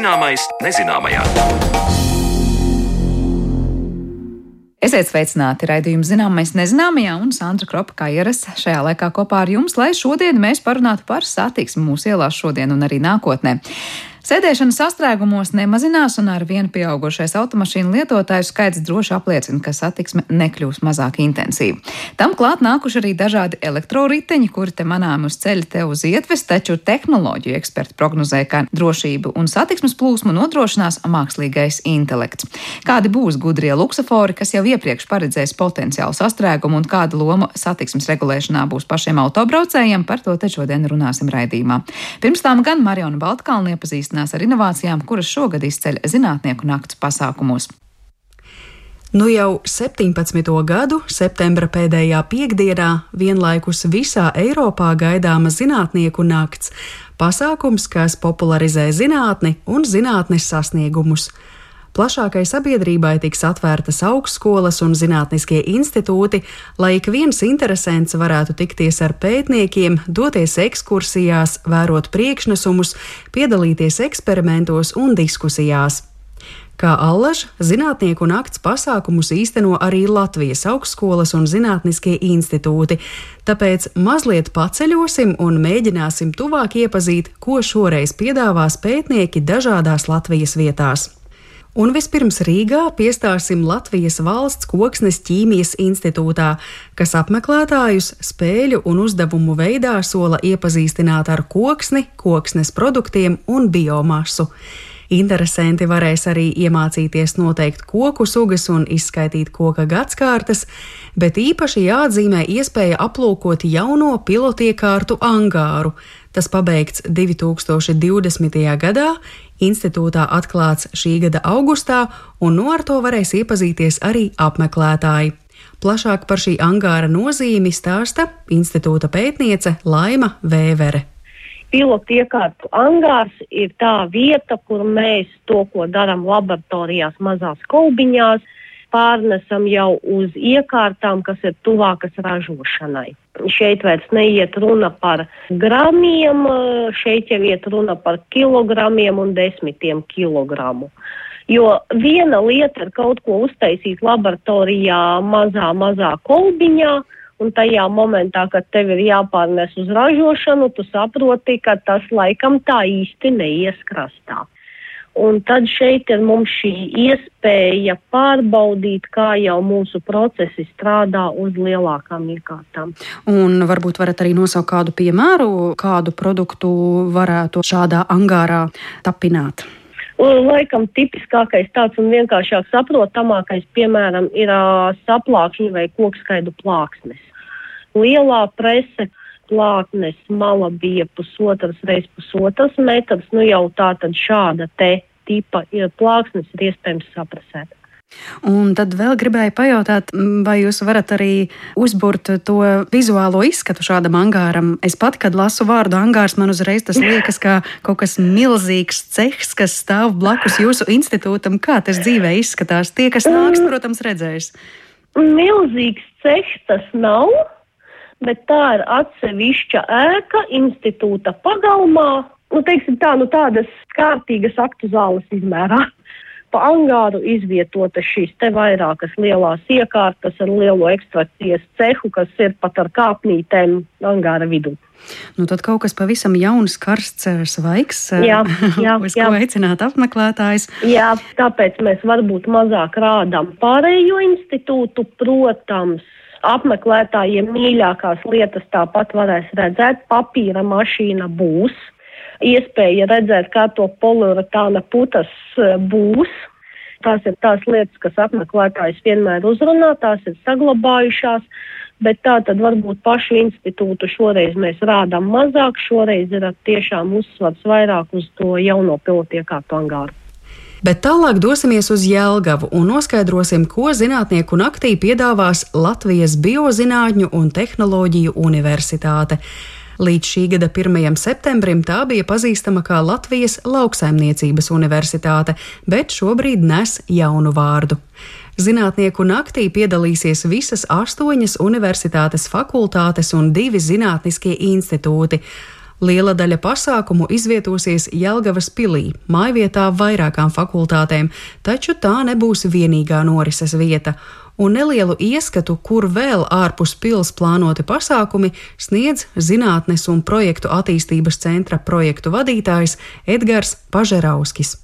Zināmais nezināmajā. Esiet sveicināti raidījuma zināmais nezināmajā un Sandra Kropa kā ierasts šajā laikā kopā ar jums, lai šodien mēs parunātu par satiksmi mūsu ielās šodien un arī nākotnē. Sēdēšana sastrēgumos nemazinās, un ar vienu pieaugušais automašīnu lietotāju skaits droši apliecina, ka satiksme nekļūs mazāk intensīva. Tam klāt nākuši arī dažādi elektroriteņi, kuri te manām uz ceļa te uz ietves, taču tehnoloģiju eksperti prognozē, ka drošību un satiksmes plūsmu nodrošinās mākslīgais intelekts. Kādi būs gudrie luksafori, kas jau iepriekš paredzēs potenciālu sastrēgumu un kāda loma satiksmes regulēšanā būs pašiem autobraucējiem, par to te šodien runāsim raidījumā. Pirms tam gan Mariona Baltkalna iepazīst iepazīstinās ar inovācijām, kuras šogad izceļ zinātnieku nakts pasākumos. Nu jau 17. gadu septembra pēdējā piekdienā vienlaikus visā Eiropā gaidāma zinātnieku nakts - pasākums, kas popularizē zinātni un zinātnes sasniegumus. Plašākai sabiedrībai tiks atvērtas augstskolas un zinātniskie institūti, lai ik viens interesants varētu tikties ar pētniekiem, doties ekskursijās, vērot priekšnesumus, piedalīties eksperimentos un diskusijās. Kā allaž, zinātnieku nakts pasākumus īsteno arī Latvijas augstskolas un zinātniskie institūti, tāpēc mazliet paceļosim un mēģināsim tuvāk iepazīt, ko šoreiz piedāvās pētnieki dažādās Latvijas vietās. Un vispirms Rīgā piestāsim Latvijas valsts koksnes ķīmijas institūtā, kas apmeklētājus spēļu un uzdevumu veidā sola iepazīstināt ar koksni, koksnes produktiem un biomasu. Interesanti varēs arī iemācīties noteikt koku sugas un izskaidrot koka gadskārtas, bet īpaši jāatzīmē iespēja aplūkot jauno pilotiekārtu angāru. Tas pabeigts 2020. gadā, institūtā atklāts šī gada augustā, un no ar to varēs iepazīties arī apmeklētāji. Plašāk par šī angāra nozīmi stāsta institūta pētniece Laima Vēvere pilotu iekārtu angārs ir tā vieta, kur mēs to, ko darām laboratorijās, mazās kolbiņās, pārnesam jau uz iekārtām, kas ir tuvākas ražošanai. Šeit vairs neiet runa par gramiem, šeit jau iet runa par kilogramiem un desmitiem kilogramu. Jo viena lieta ir kaut ko uztaisīt laboratorijā mazā, mazā kolbiņā, un tajā momentā, kad tev ir jāpārnes uz ražošanu, tu saproti, ka tas laikam tā īsti neies krastā. Un tad šeit ir mums šī iespēja pārbaudīt, kā jau mūsu procesi strādā uz lielākām iekārtām. Un varbūt varat arī nosaukt kādu piemēru, kādu produktu varētu šādā angārā tapināt. Laikam tipiskākais tāds un vienkāršāk saprotamākais, piemēram, ir saplākšņu vai kokskaidu plāksnes. Lielā prese plātnes mala bija pusotras reizes pusotras metrs, nu jau tā tad šāda te tipa plāksnes ir iespējams saprasēt. Un tad vēl gribēju pajautāt, vai jūs varat arī uzbūrt to vizuālo izskatu šādam angāram. Es pat, kad lasu vārdu angārs, man uzreiz tas liekas kā kaut kas milzīgs cehs, kas stāv blakus jūsu institūtam. Kā tas dzīvē izskatās? Tie, kas nāks, protams, redzēs. Milzīgs cehs tas nav, bet tā ir atsevišķa ēka institūta pagalmā. Nu, teiksim tā, nu tādas kārtīgas aktu zāles izmērā pa angāru izvietotas šīs te vairākas lielās iekārtas ar lielo ekstrakcijas cehu, kas ir pat ar kāpnītēm angāra vidū. Nu, tad kaut kas pavisam jauns, karsts, svaigs, jā, jā, uz jā. ko aicināt apmeklētājs. Jā, tāpēc mēs varbūt mazāk rādām pārējo institūtu, protams. Apmeklētājiem mīļākās lietas tāpat varēs redzēt. Papīra mašīna būs, iespēja redzēt, kā to poliuretāna putas e, būs. Tās ir tās lietas, kas apmeklētājs vienmēr uzrunā, tās ir saglabājušās, bet tā tad varbūt pašu institūtu šoreiz mēs rādām mazāk, šoreiz ir tiešām uzsvars vairāk uz to jauno pilotiekārtu angāru. Bet tālāk dosimies uz Jēlgavu un noskaidrosim, ko zinātnieku naktī piedāvās Latvijas Biozinātņu un tehnoloģiju universitāte. Līdz šī gada 1. septembrim tā bija pazīstama kā Latvijas lauksaimniecības universitāte, bet šobrīd nes jaunu vārdu. Zinātnieku naktī piedalīsies visas astoņas universitātes fakultātes un divi zinātniskie institūti. Liela daļa pasākumu izvietosies Jelgavas pilī, mājvietā vairākām fakultātēm, taču tā nebūs vienīgā norises vieta un nelielu ieskatu, kur vēl ārpus pils plānoti pasākumi, sniedz Zinātnes un projektu attīstības centra projektu vadītājs Edgars Pažerauskis.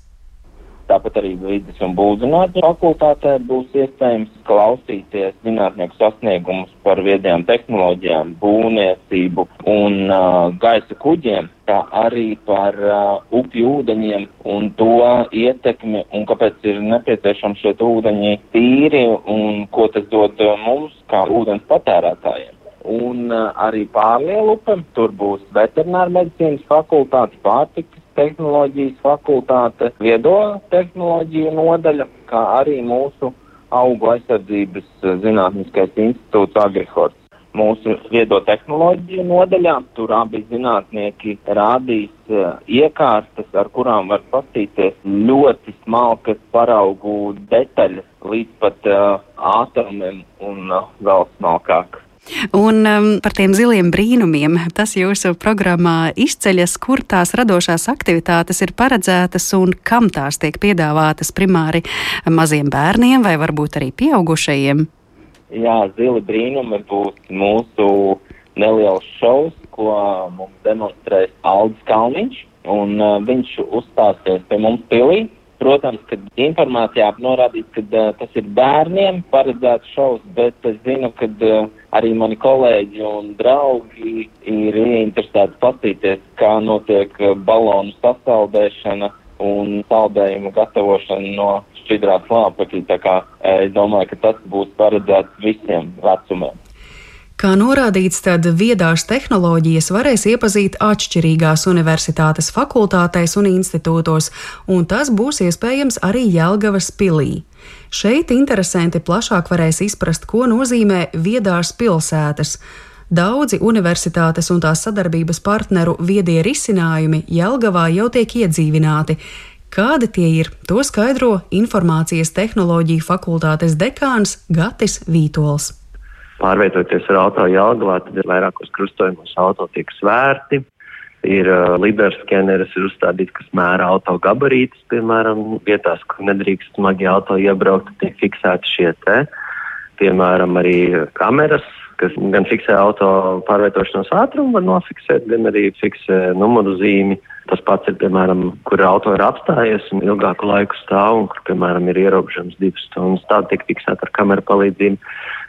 Tāpat arī vidas un būvzinātņu fakultātē būs iespējams klausīties zinātnieku sasniegumus par viedajām tehnoloģijām, būvniecību un uh, gaisa kuģiem, kā arī par uh, upju ūdeņiem un to ietekmi un kāpēc ir nepieciešams šie ūdeņi tīri un ko tas dod mums kā ūdens patērētājiem un arī pārlielupe. Tur būs veterināra medicīnas fakultāte, pārtikas tehnoloģijas fakultāte, viedo tehnoloģiju nodaļa, kā arī mūsu augu aizsardzības eh, zinātniskais institūts Agrihorts. Mūsu viedo tehnoloģiju nodaļā tur abi zinātnieki rādīs uh, iekārtas, ar kurām var paskatīties ļoti smalkas paraugu detaļas līdz pat uh, ātrumiem un uh, vēl smalkāk. Un um, par tiem ziliem brīnumiem, tas jūsu programmā izceļas, kur tās radošās aktivitātes ir paredzētas un kam tās tiek piedāvātas primāri maziem bērniem vai varbūt arī pieaugušajiem. Jā, zili brīnumi būs mūsu neliels šovs, ko mums demonstrēs Aldis Kalniņš, un uh, viņš uzstāsies pie mums pilī. Protams, ka informācijā norādīts, ka uh, tas ir bērniem paredzēts šovs, bet es zinu, ka uh, arī mani kolēģi un draugi ir ieinteresēti paskatīties, kā notiek uh, balonu sasaldēšana un saldējumu gatavošana no šķidrā slāpekļa. Tā kā uh, es domāju, ka tas būs paredzēts visiem vecumiem. Kā norādīts, tad viedās tehnoloģijas varēs iepazīt atšķirīgās universitātes fakultātēs un institūtos, un tas būs iespējams arī Jelgavas pilī. Šeit interesanti plašāk varēs izprast, ko nozīmē viedās pilsētas. Daudzi universitātes un tās sadarbības partneru viedie risinājumi Jelgavā jau tiek iedzīvināti. Kādi tie ir, to skaidro Informācijas tehnoloģiju fakultātes dekāns Gatis Vītols pārvietoties ar auto Jālgavā, tad ir vairākos krustojumos auto tiek svērti. Ir uh, liberskeneris, ir uzstādīts, kas mēra auto gabarītus, piemēram, vietās, kur nedrīkst smagi auto iebraukt, tiek fiksēti šie te. Piemēram, arī kameras, kas gan fiksē auto pārvietošanās ātrumu, var nofiksēt, gan arī fiksē numuru zīmi. Uh, Tas pats ir, piemēram, kur auto ir apstājies un ilgāku laiku stāv un kur, piemēram, ir ierobežams divas stundas. Tāda tiek fiksēta ar kameru palīdzību.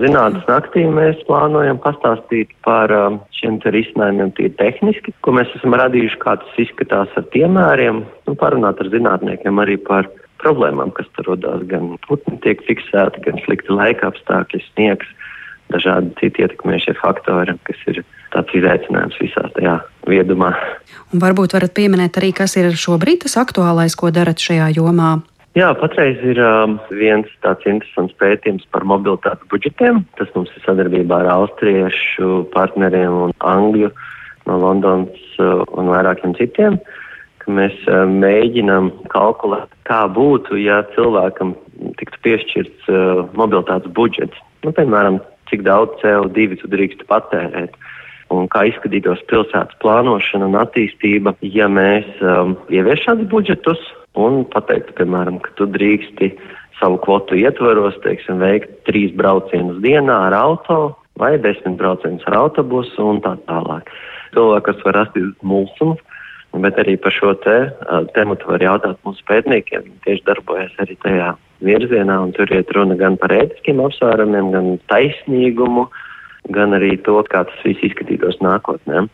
Zinātnes naktī mēs plānojam pastāstīt par um, šiem risinājumiem tīri tehniski, ko mēs esam radījuši, kā tas izskatās ar piemēriem, un parunāt ar zinātniekiem arī par problēmām, kas tur rodās. Gan putni tiek fiksēti, gan slikti laika apstākļi, sniegs, dažādi citi ietekmējušie faktori, kas ir tāds izaicinājums visā tajā viedumā. Un varbūt varat pieminēt arī, kas ir šobrīd tas aktuālais, ko darat šajā jomā. Jā, patreiz ir um, viens tāds interesants pētījums par mobilitātes budžetiem. Tas mums ir sadarbībā ar austriešu partneriem un angļu no Londonas uh, un vairākiem citiem. Mēs uh, mēģinām kalkulēt, kā būtu, ja cilvēkam tiktu piešķirts uh, mobilitātes budžets. Nu, piemēram, cik daudz CO2 tu drīkst patērēt. Un kā izskatītos pilsētas plānošana un attīstība, ja mēs um, ievies šādus budžetus un pateiktu, piemēram, ka tu drīksti savu kvotu ietvaros, teiksim, veikt trīs braucienus dienā ar auto vai desmit braucienus ar autobusu un tā tālāk. Cilvēks var rasties mulsums, bet arī par šo te uh, tematu var jautāt mūsu pētniekiem. Viņi tieši darbojas arī tajā virzienā, un tur iet runa gan par ētiskiem apsvērumiem, gan taisnīgumu, uh, gan arī to, kā tas viss izskatītos nākotnē.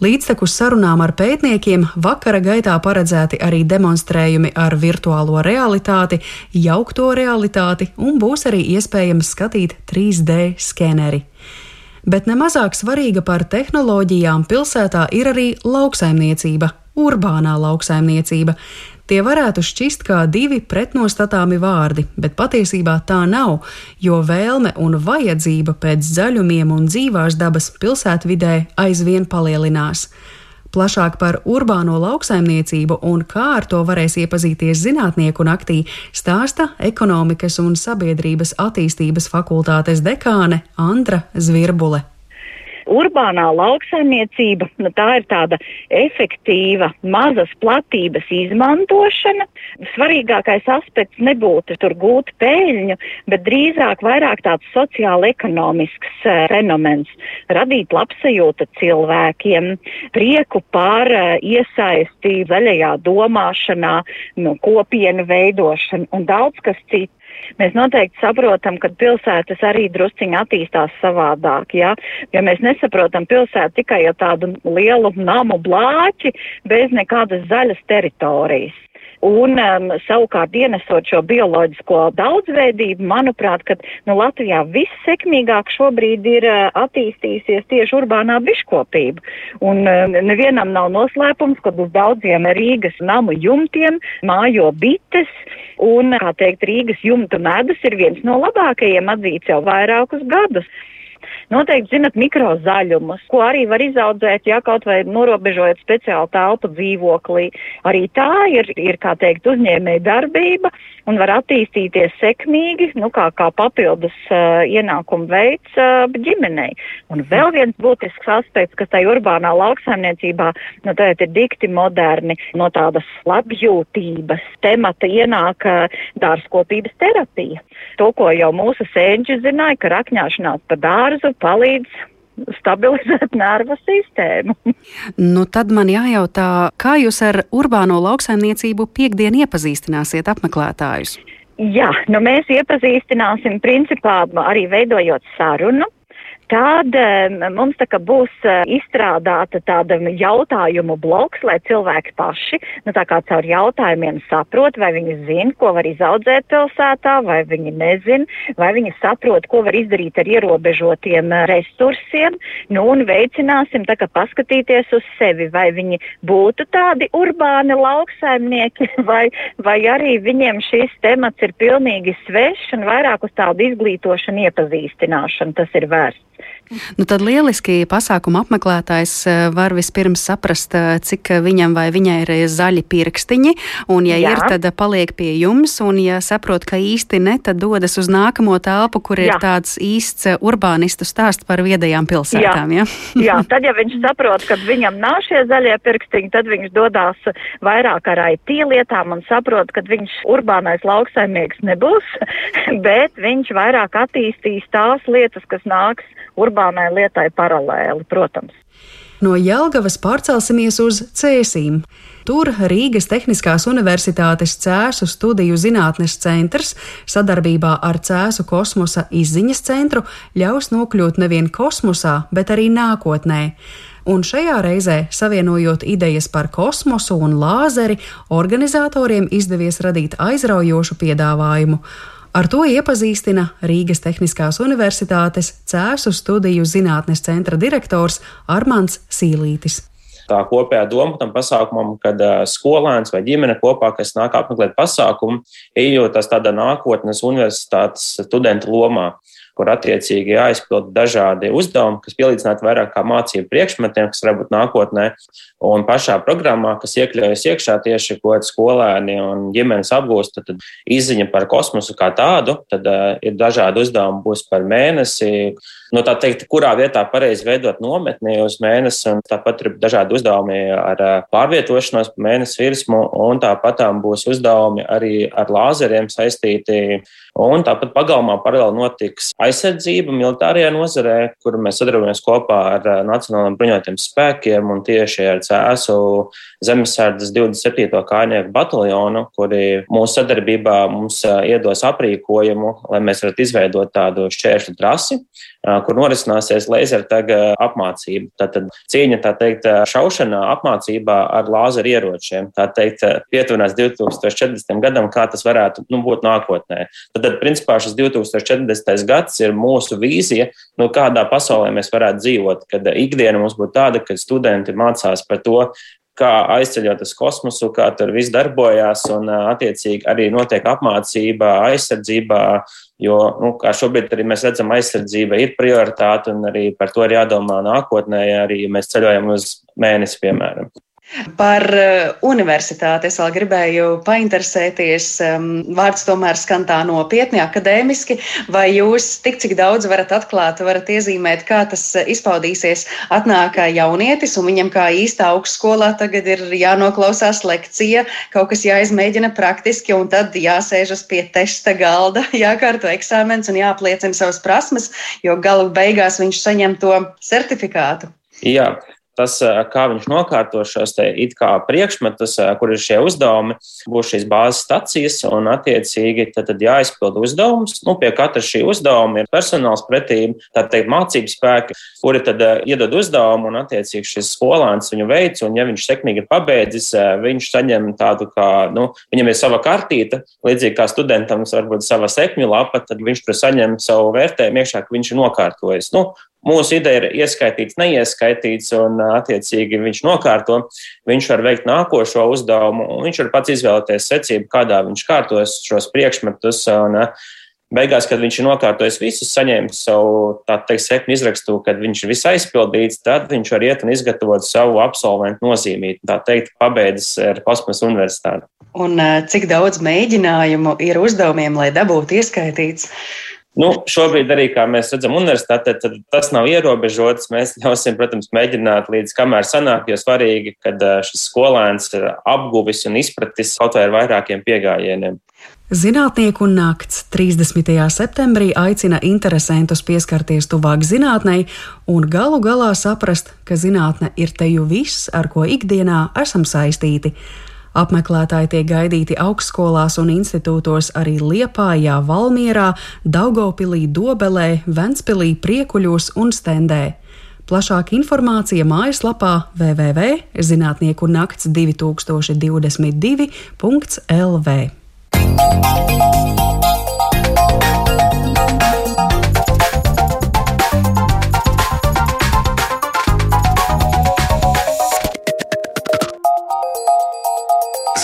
Līdztekus sarunām ar pētniekiem vakara gaitā paredzēti arī demonstrējumi ar virtuālo realitāti, jaukto realitāti un būs arī iespējams skatīt 3D skeneri. Bet nemazāk svarīga par tehnoloģijām pilsētā ir arī lauksaimniecība, urbānā lauksaimniecība. Tie varētu šķist kā divi pretnostatāmi vārdi, bet patiesībā tā nav, jo vēlme un vajadzība pēc zaļumiem un dzīvās dabas pilsētvidē aizvien palielinās. Plašāk par urbāno lauksaimniecību un kā ar to varēs iepazīties zinātnieku naktī stāsta ekonomikas un sabiedrības attīstības fakultātes dekāne Andra Zvirbule. Urbānā lauksaimniecība, nu, tā ir tāda efektīva mazas platības izmantošana. Svarīgākais aspekts nebūtu tur gūt peļņu, bet drīzāk vairāk tāds sociāli ekonomisks uh, fenomens - radīt labsajūtu cilvēkiem, prieku par uh, iesaisti zaļajā domāšanā, nu, kopienu veidošanu un daudz kas cits. Mēs noteikti saprotam, ka pilsētas arī drusciņi attīstās savādāk, ja? ja mēs nesaprotam pilsētu tikai ar tādu lielu namu blāķi bez nekādas zaļas teritorijas. Un um, savukārt ienesot šo bioloģisko daudzveidību, manuprāt, ka nu, Latvijā vissekmīgāk šobrīd ir uh, attīstījusies tieši urbānā biškopība. Un um, nevienam nav noslēpums, ka uz daudziem Rīgas namu jumtiem mājo bites. Un, kā teikt, Rīgas jumtu medus ir viens no labākajiem atzīts jau vairākus gadus. Noteikti zinat mikrozaļumus, ko arī var izaudzēt, ja kaut vai norobežojot speciālu telpu dzīvoklī. Arī tā ir, ir kā teikt, uzņēmēja darbība un var attīstīties sekmīgi, nu, kā, kā papildus uh, ienākumu veids uh, ģimenei. Un vēl viens būtisks aspekts, kas tai urbānā lauksaimniecībā, nu, ir dikti moderni, no tādas labjūtības temata ienāk uh, dārzkopības terapija. To, ko jau mūsu sēņķi zināja, ka rakņāšanās pa dārzu palīdz stabilizēt nervu sistēmu. nu, tad man jājautā, kā jūs ar urbāno lauksaimniecību piekdien iepazīstināsiet apmeklētājus? Jā, nu mēs iepazīstināsim principā arī veidojot sarunu Tad mums tā būs eh, izstrādāta tāda jautājumu bloks, lai cilvēki paši, nu caur jautājumiem saprot, vai viņi zina, ko var izaudzēt pilsētā, vai viņi nezin, vai viņi saprot, ko var izdarīt ar ierobežotiem eh, resursiem, nu un veicināsim tā paskatīties uz sevi, vai viņi būtu tādi urbāni lauksaimnieki, vai, vai arī viņiem šis temats ir pilnīgi svešs un vairāk uz tādu izglītošanu, iepazīstināšanu tas ir vērsts. Nu, tad lieliski pasākuma apmeklētājs eh, var vispirms saprast, eh, cik viņam vai viņai ir zaļi pirkstiņi, un ja Jā. ir, tad paliek pie jums, un ja saprot, ka īsti ne, tad dodas uz nākamo telpu, kur Jā. ir tāds īsts urbānistu stāsts par viedajām pilsētām. Jā. Ja? Jā, tad ja viņš saprot, ka viņam nav šie zaļie pirkstiņi, tad viņš dodās vairāk ar IT lietām un saprot, ka viņš urbānais lauksaimnieks nebūs, bet viņš vairāk attīstīs tās lietas, kas nāks urbānai lietai paralēli, protams. No Jelgavas pārcelsimies uz Cēsīm. Tur Rīgas Tehniskās Universitātes Cēsu studiju zinātnes centrs sadarbībā ar Cēsu kosmosa izziņas centru ļaus nokļūt nevien kosmosā, bet arī nākotnē. Un šajā reizē, savienojot idejas par kosmosu un lāzeri, organizatoriem izdevies radīt aizraujošu piedāvājumu. Ar to iepazīstina Rīgas Tehniskās Universitātes Cēsu studiju zinātnes centra direktors Armāns Sīlītis. Tā kopējā doma tam pasākumam, kad uh, skolēns vai ģimene kopā, kas nāk apmeklēt pasākumu, ejot tādā nākotnes universitātes studenta lomā kur attiecīgi jāizpild dažādi uzdevumi, kas pielīdzināti vairāk kā mācību priekšmetiem, kas varbūt nākotnē. Un pašā programmā, kas iekļaujas iekšā tieši ko skolēni un ģimenes apgūst, tad, tad izziņa par kosmosu kā tādu, tad uh, ir dažādi uzdevumi, būs par mēnesi. Nu, tā teikt, kurā vietā pareizi veidot nometni uz mēnesi, un tāpat ir dažādi uzdevumi ar pārvietošanos pa mēnesi virsmu, un tāpat būs uzdevumi arī ar lāzeriem saistīti. Un tāpat pagalmā paralēli notiks aizsardzība militārajā nozarē, kur mēs sadarbojamies kopā ar Nacionālajiem bruņotajiem spēkiem un tieši ar CESU zemesardzes 27. kājnieku bataljonu, kuri mūsu sadarbībā mums iedos aprīkojumu, lai mēs varētu izveidot tādu šķēršļu trasi, kur norisināsies lasertaga apmācība. Tātad cīņa, tā teikt, šaušanā apmācībā ar lāzeru ieročiem. Tā teikt, pietuvinās 2040. gadam, kā tas varētu nu, būt nākotnē. Tad, principā, šis 2040. gads ir mūsu vīzija, nu, kādā pasaulē mēs varētu dzīvot, kad ikdiena mums būtu tāda, ka studenti mācās par to, kā aizceļot uz kosmosu, kā tur viss darbojās, un attiecīgi arī notiek apmācība, aizsardzībā, jo, nu, kā šobrīd arī mēs redzam, aizsardzība ir prioritāte, un arī par to ir jādomā nākotnē, arī ja mēs ceļojam uz mēnesi, piemēram. Par uh, universitāti es vēl gribēju painteresēties. Vārds tomēr skan tā nopietni, akadēmiski. Vai jūs tik cik daudz varat atklāt, varat iezīmēt, kā tas uh, izpaudīsies? Atnāk jaunietis, un viņam kā īstā augstskolā tagad ir jānoklausās lekcija, kaut kas jāizmēģina praktiski, un tad jāsēžas pie testa galda, jākārto eksāmens un jāapliecina savas prasmes, jo galu beigās viņš saņem to certifikātu. Jā, tas, kā viņš nokārto šos priekšmetus, kur ir šie uzdevumi, būs šīs bāzes stacijas un, attiecīgi, tad, tad jāizpild uzdevums. Nu, pie katra šī uzdevuma ir personāls pretīm, tā teikt, mācību spēki, kuri tad iedod uzdevumu un, attiecīgi, šis skolāns viņu veids, un, ja viņš sekmīgi ir pabeidzis, viņš saņem tādu, kā, nu, viņam ir sava kartīte, līdzīgi kā studentam varbūt sava sekmju lapa, tad viņš tur saņem savu vērtējumu iekšā, ka viņš ir nokārtojis. Nu, Mūsu ideja ir ieskaitīts, neieskaitīts, un attiecīgi viņš nokārto. Viņš var veikt nākošo uzdevumu, un viņš var pats izvēlēties secību, kādā viņš kārtos šos priekšmetus. Un, beigās, kad viņš ir nokārtojis visus, saņēmis savu teikt, sekmi izrakstu, kad viņš ir visai aizpildīts, tad viņš var iet un izgatavot savu absolventu nozīmīti. Tā teikt, pabeidzis ar kosmosa universitāti. Un cik daudz mēģinājumu ir uzdevumiem, lai dabūtu ieskaitīts? Nu, šobrīd arī, kā mēs redzam, universitātē tas nav ierobežots. Mēs ļausim, protams, mēģināt līdz kamēr sanāk, jo svarīgi, kad šis skolēns ir apguvis un izpratis kaut vai ar vairākiem piegājieniem. Zinātnieku nakts 30. septembrī aicina interesantus pieskarties tuvāk zinātnei un galu galā saprast, ka zinātne ir teju viss, ar ko ikdienā esam saistīti. Apmeklētāji tiek gaidīti augstskolās un institūtos arī Liepājā, Valmierā, Daugopilī, Dobelē, Ventspilī, Priekuļos un Stendē. Plašāka informācija mājaslapā www.zinātnieku nakts 2022.lv.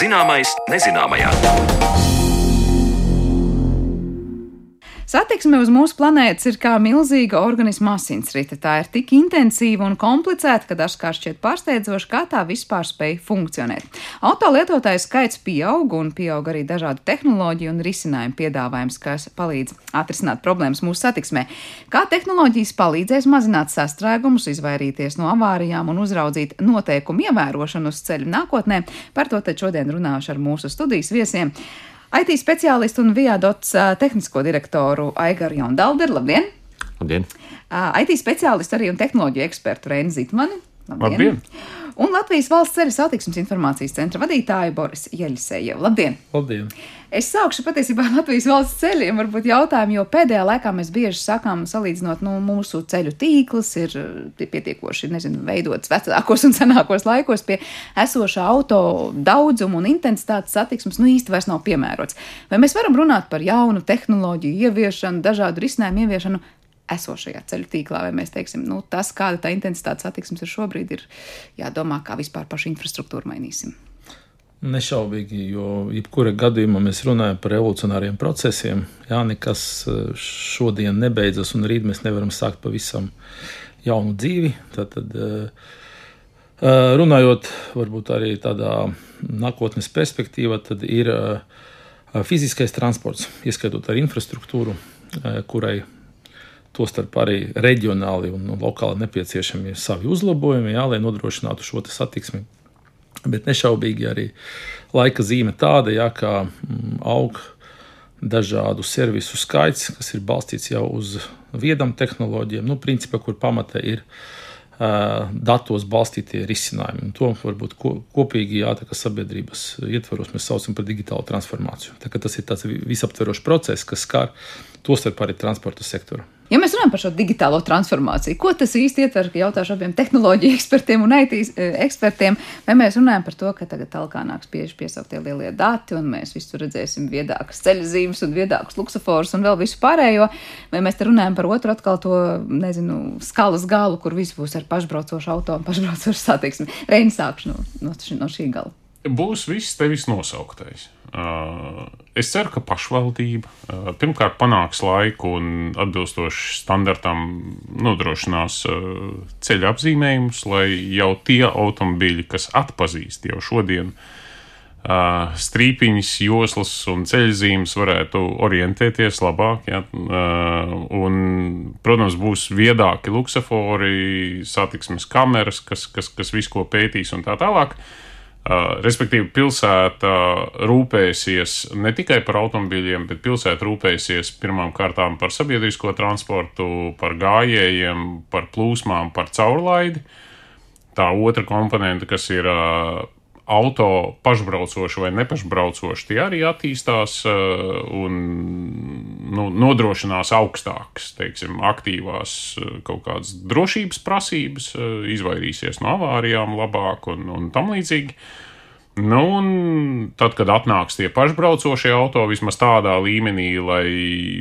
Zināmais nezināmajā. Satiksme uz mūsu planētas ir kā milzīga organisma asinsrite. Tā ir tik intensīva un komplicēta, ka dažkārt šķiet pārsteidzoši, kā tā vispār spēj funkcionēt. Auto lietotāju skaits pieaug un pieaug arī dažādu tehnoloģiju un risinājumu piedāvājums, kas palīdz atrisināt problēmas mūsu satiksmē. Kā tehnoloģijas palīdzēs mazināt sastrēgumus, izvairīties no avārijām un uzraudzīt noteikumu ievērošanu uz ceļa nākotnē, par to te šodien runāšu ar mūsu studijas viesiem. IT speciālistu un Viadots tehnisko direktoru Aigaru Jaundalderu. Labdien! Labdien! IT speciālistu arī un tehnoloģiju ekspertu Reini Zitmani. Labdien! Labdien. Un Latvijas valsts ceļu satiksmes informācijas centra vadītāju Boris Jeļsēju. Labdien! Labdien! Es sākšu patiesībā ar Latvijas valsts ceļiem, varbūt jautājumu, jo pēdējā laikā mēs bieži sakām, salīdzinot, nu, mūsu ceļu tīkls ir pietiekoši, nezinu, veidots vecākos un senākos laikos pie esošā auto daudzuma un intensitātes satiksmes, nu, īsti vairs nav piemērots. Vai mēs varam runāt par jaunu tehnoloģiju ieviešanu, dažādu risinājumu ieviešanu esošajā ceļu tīklā, vai mēs teiksim, nu, tas, kāda tā intensitāte satiksmes ir šobrīd, ir jādomā, kā vispār pašu infrastruktūru mainīsim. Nešaubīgi, jo jebkurā gadījumā mēs runājam par revolucionāriem procesiem. Jā, nekas eh, šodien nebeidzas, un rīt mēs nevaram sākt pavisam jaunu dzīvi. Tad, tad, eh, eh, runājot varbūt arī tādā nākotnes perspektīvā, tad ir fiziskais transports, ieskaitot arī infrastruktūru, kurai Tostarp arī reģionāli un lokāli nepieciešami savi uzlabojumi, jā, lai nodrošinātu šo satiksmi. Bet nešaubīgi arī laika zīme tāda, jā, kā mm, aug dažādu servisu skaits, kas ir balstīts jau uz viedām tehnoloģijām, nu, principā, kur pamata ir uh, datos balstītie risinājumi. Un to varbūt ko, kopīgi jātaka sabiedrības ietvaros mēs saucam par digitālu transformāciju. Tā, tas ir tāds visaptverošs process, kas skar tostarp arī transporta sektoru. Ja mēs runājam par šo digitālo transformāciju, ko tas īsti ietver, ka jautāšu abiem tehnoloģiju ekspertiem un IT eh, ekspertiem, vai mēs runājam par to, ka tagad talkā nāks bieži piesauktie lielie dati, un mēs visur redzēsim viedākas ceļzīmes un viedākus luksusforus un vēl visu pārējo, vai mēs te runājam par otru atkal to, nezinu, skalas galu, kur viss būs ar pašbraucošu auto un pašbraucošu satiksmi. Reini sākšu no, no, no šī gala. Būs viss tevis nosauktais. Es ceru, ka pašvaldība pirmkārt panāks laiku un atbilstoši standartam nodrošinās ceļa apzīmējumus, lai jau tie automobīļi, kas atpazīst jau šodien strīpiņas, joslas un ceļzīmes, varētu orientēties labāk. Ja? Un, protams, būs viedāki luksafori, satiksmes kameras, kas, kas, kas visu ko pētīs un tā tālāk. Uh, respektīvi, pilsēta rūpēsies ne tikai par automobīļiem, bet pilsēta rūpēsies pirmām kārtām par sabiedrisko transportu, par gājējiem, par plūsmām, par caurlaidi. Tā otra komponente, kas ir uh, auto pašbraucoši vai nepašbraucoši, tie arī attīstās uh, un nu, nodrošinās augstākas, teiksim, aktīvās kaut kādas drošības prasības, izvairīsies no avārijām labāk un, un tam līdzīgi. Nu, un tad, kad atnāks tie pašbraucošie auto, vismaz tādā līmenī, lai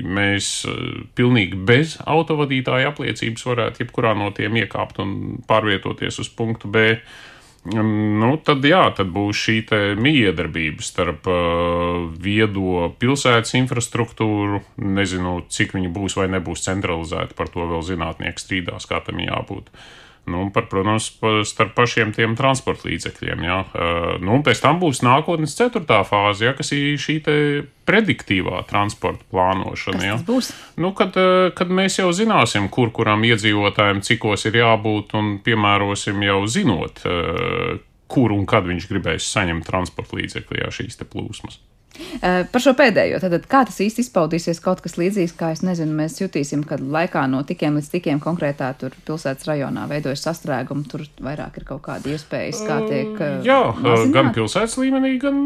mēs eh, pilnīgi bez autovadītāja apliecības varētu jebkurā no tiem iekāpt un pārvietoties uz punktu B, mm, nu, tad, jā, tad būs šī miedarbība starp uh, viedo pilsētas infrastruktūru. Nezinu, cik viņi būs vai nebūs centralizēti, par to vēl zinātnieki strīdās, kā tam jābūt. Uh, Nu, par, protams, starp pašiem tiem transporta līdzekļiem. Ja. Nu, pēc tam būs nākotnes ceturtā fāze, ja, kas ir šī prediktīvā transporta plānošana. Ja. Būs? Nu, kad, kad mēs jau zināsim, kur kuram iedzīvotājiem cikos ir jābūt un piemērosim jau zinot, kur un kad viņš gribēs saņemt transporta līdzekļu, šīs plūsmas. Par šo pēdējo, tad kā tas īsti izpaudīsies, kaut kas līdzīgs, kā es nezinu, mēs jutīsim, kad laikā no tikiem līdz tikiem konkrētā tur pilsētas rajonā veidojas sastrēgumi, tur vairāk ir kaut kāda iespējas, kā tiek. Jā, mazināt? gan pilsētas līmenī, gan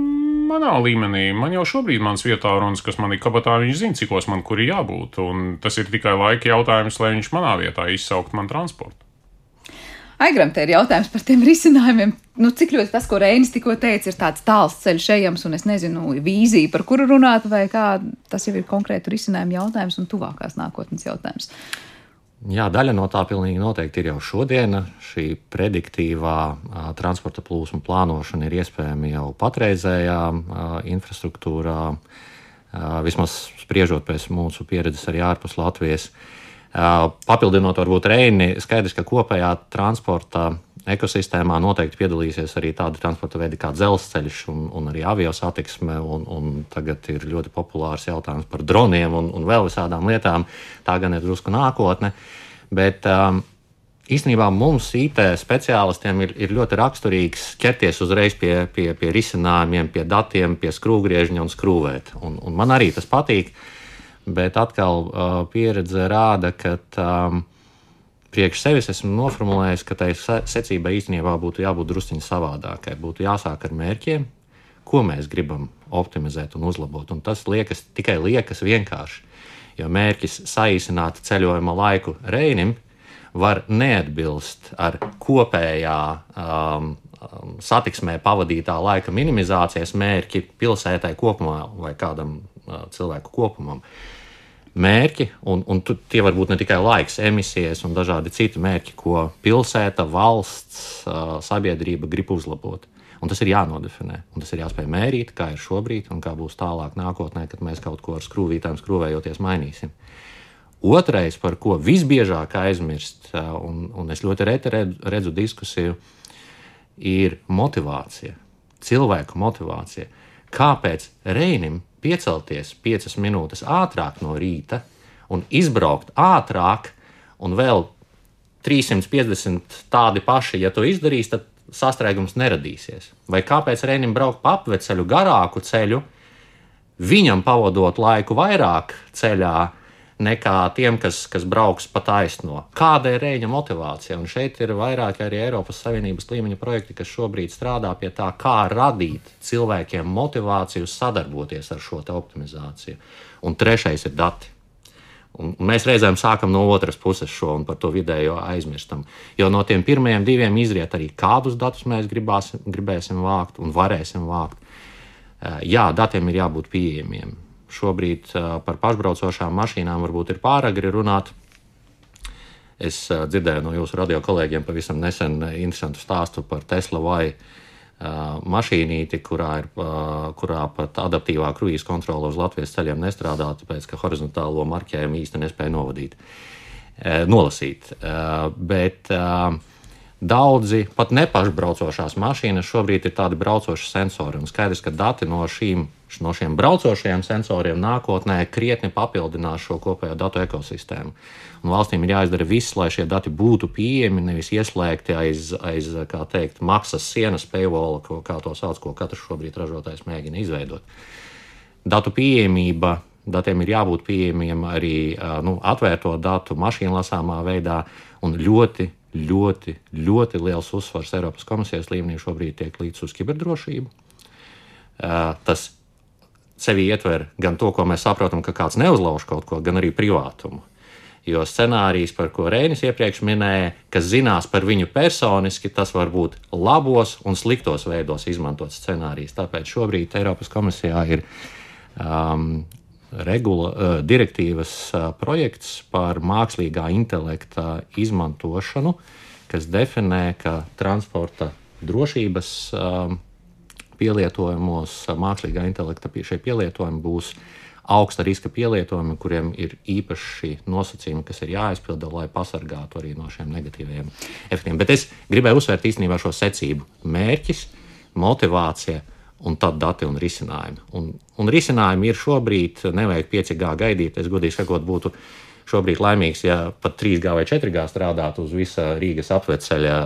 manā līmenī. Man jau šobrīd mans vietā runas, kas man ir kabatā, viņš zina, cikos man kur ir jābūt, un tas ir tikai laika jautājums, lai viņš manā vietā izsaukt man transportu. Aigram, te ir jautājums par tiem risinājumiem. Nu, cik ļoti tas, ko Reinis tikko teica, ir tāds tāls ceļš ejams, un es nezinu, vīzija, par kuru runāt, vai kā tas jau ir konkrēti risinājumu jautājums un tuvākās nākotnes jautājums. Jā, daļa no tā pilnīgi noteikti ir jau šodiena. Šī prediktīvā a, transporta plūsmu plānošana ir iespējama jau patreizējā a, infrastruktūrā, a, vismaz spriežot pēc mūsu pieredzes arī ārpus Latvijas. A, Papildinot, varbūt Reini, skaidrs, ka kopējā transporta ekosistēmā noteikti piedalīsies arī tādi transporta veidi kā dzelzceļš un, un arī avio satiksme. Un, un tagad ir ļoti populārs jautājums par droniem un, un vēl visādām lietām. Tā gan ir drusku nākotne. Bet um, īstenībā mums, IT speciālistiem, ir, ir ļoti raksturīgs ķerties uzreiz pie, pie, pie risinājumiem, pie datiem, pie skrūvgriežņa un skrūvēt. Un, un man arī tas patīk. Uh, bet atkal uh, pieredze rāda, ka um, priekš sevis esmu noformulējis, ka tai secībai īstenībā būtu jābūt drusciņā savādākai. Būtu jāsāk ar mērķiem, ko mēs gribam optimizēt un uzlabot. Un tas liekas tikai liekas vienkārši. Jo mērķis saīsināt ceļojuma laiku Reinim var neatbilst ar kopējā um, satiksmē pavadītā laika minimizācijas mērķi pilsētai kopumā vai kādam uh, cilvēku kopumam. Uh, mērķi, un, un tie var būt ne tikai laiks, emisijas un dažādi citi mērķi, ko pilsēta, valsts, sabiedrība grib uzlabot. Un tas ir jānodefinē, un tas ir jāspēj mērīt, kā ir šobrīd, un kā būs tālāk nākotnē, kad mēs kaut ko ar skrūvītām skrūvējoties mainīsim. Otrais, par ko visbiežāk aizmirst, un, un es ļoti reti redzu diskusiju, ir motivācija, cilvēku motivācija. Kāpēc Reinim piecelties piecas minūtes ātrāk no rīta un izbraukt ātrāk, un vēl 350 tādi paši, ja to izdarīs, tad sastrēgums neradīsies. Vai kāpēc Reinim braukt pa apveceļu garāku ceļu, viņam pavadot laiku vairāk ceļā, nekā tiem, kas, kas brauks pa taisno. Kāda ir rēņa motivācija? Un šeit ir vairāk arī Eiropas Savienības līmeņa projekti, kas šobrīd strādā pie tā, kā radīt cilvēkiem motivāciju sadarboties ar šo optimizāciju. Un trešais ir dati. Un mēs reizēm sākam no otras puses šo un par to vidējo aizmirstam. Jo no tiem pirmajiem diviem izriet arī, kādus datus mēs gribāsim, gribēsim vākt un varēsim vākt. Jā, datiem ir jābūt pieejamiem Šobrīd par pašbraucošām mašīnām varbūt ir pāragri runāt. Es dzirdēju no jūsu radio kolēģiem pavisam nesen interesantu stāstu par Tesla vai mašīnīti, kurā, ir, kurā pat adaptīvā kruīza kontrole uz Latvijas ceļiem nestrādā, tāpēc ka horizontālo marķējumu īsti nespēja novadīt, nolasīt. Bet daudzi pat nepašbraucošās mašīnas šobrīd ir tādi braucoši sensori. Un skaidrs, ka dati no šīm no šiem braucošajiem sensoriem nākotnē krietni papildinās šo kopējo datu ekosistēmu. Un valstīm ir jāizdara viss, lai šie dati būtu pieejami, nevis ieslēgti aiz, aiz teikt, maksas sienas paywall, ko, kā to sauc, ko katrs šobrīd ražotājs mēģina izveidot. Datu pieejamība, datiem ir jābūt pieejamiem arī nu, atvērto datu mašīnu lasāmā veidā, un ļoti, ļoti, ļoti liels uzsvars Eiropas komisijas līmenī šobrīd tiek līdz uz kiberdrošību. Tas sevi ietver gan to, ko mēs saprotam, ka kāds neuzlauž kaut ko, gan arī privātumu. Jo scenārijs, par ko Rēnis iepriekš minēja, kas zinās par viņu personiski, tas var būt labos un sliktos veidos izmantots scenārijs. Tāpēc šobrīd Eiropas komisijā ir um, regula, uh, direktīvas uh, projekts par mākslīgā intelekta izmantošanu, kas definē, ka transporta drošības um, pielietojumos mākslīgā intelekta pie šie pielietojumi būs augsta riska pielietojumi, kuriem ir īpaši nosacījumi, kas ir jāizpilda, lai pasargātu arī no šiem negatīviem efektiem. Bet es gribēju uzsvērt īstenībā šo secību - mērķis, motivācija. Un tad dati un risinājumi. Un, un risinājumi ir šobrīd, nevajag 5G gaidīt. Es godīgi sakot, būtu šobrīd laimīgs, ja pat 3G vai 4G strādātu uz visa Rīgas apveceļa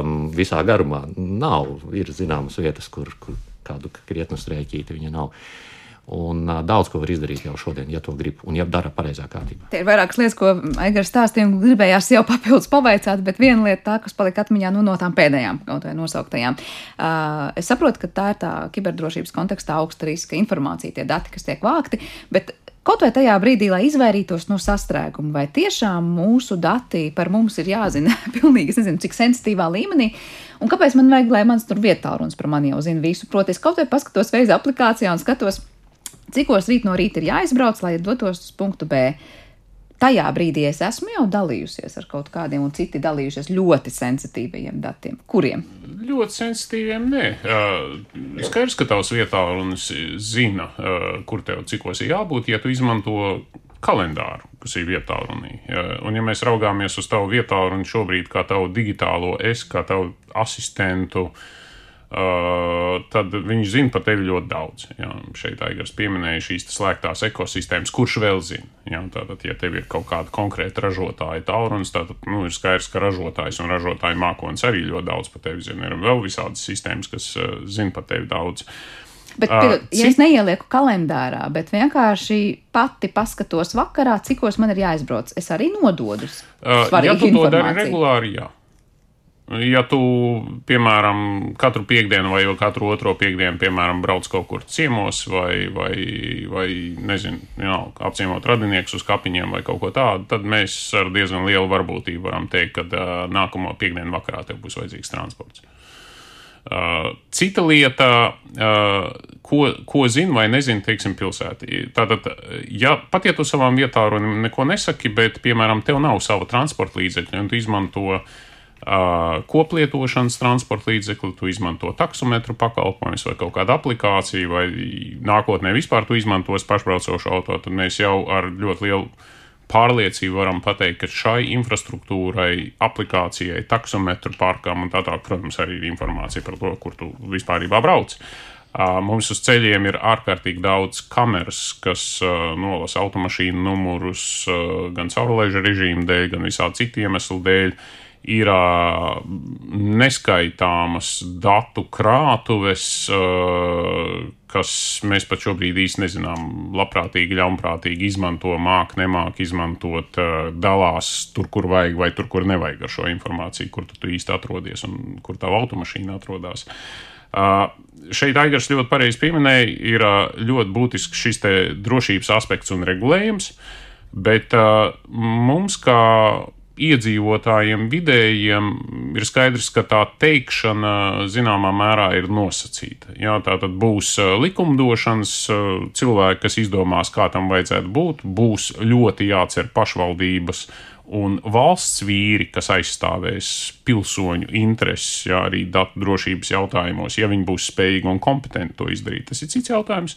um, visā garumā. Nav, ir zināmas vietas, kur, kur kādu krietnu strēķīti viņa nav. Un uh, daudz ko var izdarīt jau šodien, ja to grib un ja dara pareizā kārtībā. Tie ir vairākas lietas, ko Aigars stāstīja, un gribējās jau papildus pavaicāt, bet viena lieta tā, kas palika atmiņā nu, no tām pēdējām, kaut vai nosauktajām. Uh, es saprotu, ka tā ir tā kiberdrošības kontekstā augsta riska informācija, tie dati, kas tiek vākti, bet Kaut vai tajā brīdī, lai izvairītos no sastrēguma, vai tiešām mūsu dati par mums ir jāzina pilnīgi, nezinu, cik sensitīvā līmenī, un kāpēc man vajag, lai mans tur vietā runas par mani jau zina visu. Proti, es kaut vai paskatos veidu aplikācijā un skatos, cikos rīt no rīta ir jāizbrauc, lai dotos uz punktu B. Tajā brīdī es esmu jau dalījusies ar kaut kādiem, un citi dalījušies ļoti sensitīviem datiem. Kuriem? Ļoti sensitīviem, nē. Uh, skaidrs, ka tavs vietā runas zina, uh, kur tev cikos ir jābūt, ja tu izmanto kalendāru, kas ir vietā runī. Un, ja mēs raugāmies uz tavu vietā runu šobrīd kā tavu digitālo es, kā tavu asistentu, uh, Uh, tad viņi zina par tevi ļoti daudz. Jā. Šeit Aigars pieminēja šīs slēgtās ekosistēmas, kurš vēl zina. Jā. Tātad, ja tev ir kaut kāda konkrēta ražotāja taurunis, tad nu, ir skaidrs, ka ražotājs un ražotāja mākonis arī ļoti daudz par tevi zina. Ir vēl visādas sistēmas, kas uh, zina par tevi daudz. Bet, uh, ja cik... es neielieku kalendārā, bet vienkārši pati paskatos vakarā, cikos man ir jāizbrauc, es arī nododu. Uh, ja tu to dari regulāri, jā. Ja tu, piemēram, katru piekdienu vai katru otro piekdienu, piemēram, brauc kaut kur ciemos vai, vai, vai nezinu, jā, apciemot radiniekus uz kapiņiem vai kaut ko tādu, tad mēs ar diezgan lielu varbūtību varam teikt, ka uh, nākamo piekdienu vakarā tev būs vajadzīgs transports. Uh, cita lieta, uh, ko, ko zina vai nezina, teiksim, pilsētā. Tātad, ja pat ja tu savām vietām neko nesaki, bet, piemēram, tev nav sava transporta līdzekļa un tu izmanto uh, koplietošanas transporta līdzekli, tu izmanto taksometru pakalpojumus vai kaut kādu aplikāciju, vai nākotnē vispār tu izmantos pašbraucošu auto, tad mēs jau ar ļoti lielu pārliecību varam pateikt, ka šai infrastruktūrai, aplikācijai, taksometru parkam un tā tālāk, protams, arī ir informācija par to, kur tu vispār brauc. Mums uz ceļiem ir ārkārtīgi daudz kameras, kas uh, nolasa automašīnu numurus uh, gan caurulēža režīmu dēļ, gan visādi citu iemeslu dēļ. Uh, ir neskaitāmas datu krātuves, kas mēs pat šobrīd īsti nezinām, labprātīgi, ļaunprātīgi izmanto, māk, nemāk izmantot, dalās tur, kur vajag, vai tur, kur nevajag ar šo informāciju, kur tu, tu īsti atrodies un kur tava automašīna atrodas. Uh, šeit Aigars ļoti pareizi pieminēja, ir uh, ļoti būtisks šis drošības aspekts un regulējums, bet uh, mums, kā iedzīvotājiem vidējiem ir skaidrs, ka tā teikšana zināmā mērā ir nosacīta. Jā, tā tad būs likumdošanas cilvēki, kas izdomās, kā tam vajadzētu būt, būs ļoti jācer pašvaldības un valsts vīri, kas aizstāvēs pilsoņu intereses, jā, arī datu drošības jautājumos, ja viņi būs spējīgi un kompetenti to izdarīt. Tas ir cits jautājums.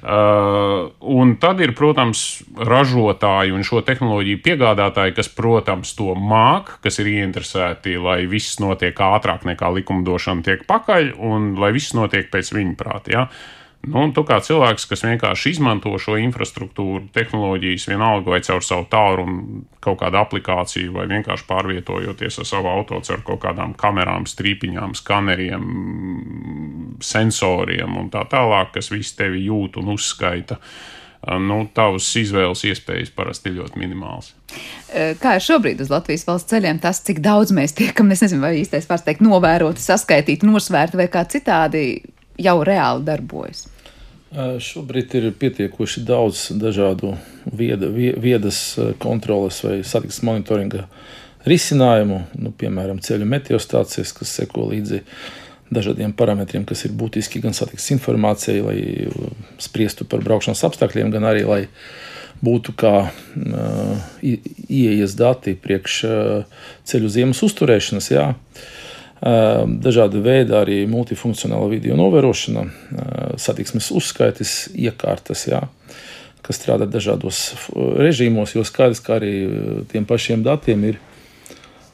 Uh, un tad ir, protams, ražotāji un šo tehnoloģiju piegādātāji, kas, protams, to māk, kas ir ieinteresēti, lai viss notiek ātrāk nekā likumdošana tiek pakaļ un lai viss notiek pēc viņa prāta. Ja? Nu, tu kā cilvēks, kas vienkārši izmanto šo infrastruktūru, tehnoloģijas, vienalga vai caur savu tālruni, kaut kādu aplikāciju, vai vienkārši pārvietojoties ar savu auto ar kaut kādām kamerām, strīpiņām, skaneriem, sensoriem un tā tālāk, kas visu tevi jūt un uzskaita. Nu, tavas izvēles iespējas parasti ir ļoti minimālas. Kā ir šobrīd uz Latvijas valsts ceļiem, tas, cik daudz mēs tiekam, es nezinu, vai īstais vārds teikt, novēroti, saskaitīti, nosvērti vai kā citādi jau reāli darbojas? Šobrīd ir pietiekoši daudz dažādu vieda, viedas kontroles vai satiksmes monitoringa risinājumu, nu, piemēram, ceļu meteostācijas, kas seko līdzi dažādiem parametriem, kas ir būtiski gan satiksmes informācijai, lai spriestu par braukšanas apstākļiem, gan arī lai būtu kā uh, ieejas dati priekš uh, ceļu ziemas uzturēšanas. Jā. Uh, dažāda veida arī multifunkcionāla video novērošana, satiksmes uzskaites, iekārtas, jā, kas strādā dažādos režīmos, jo skaidrs, ka arī tiem pašiem datiem ir,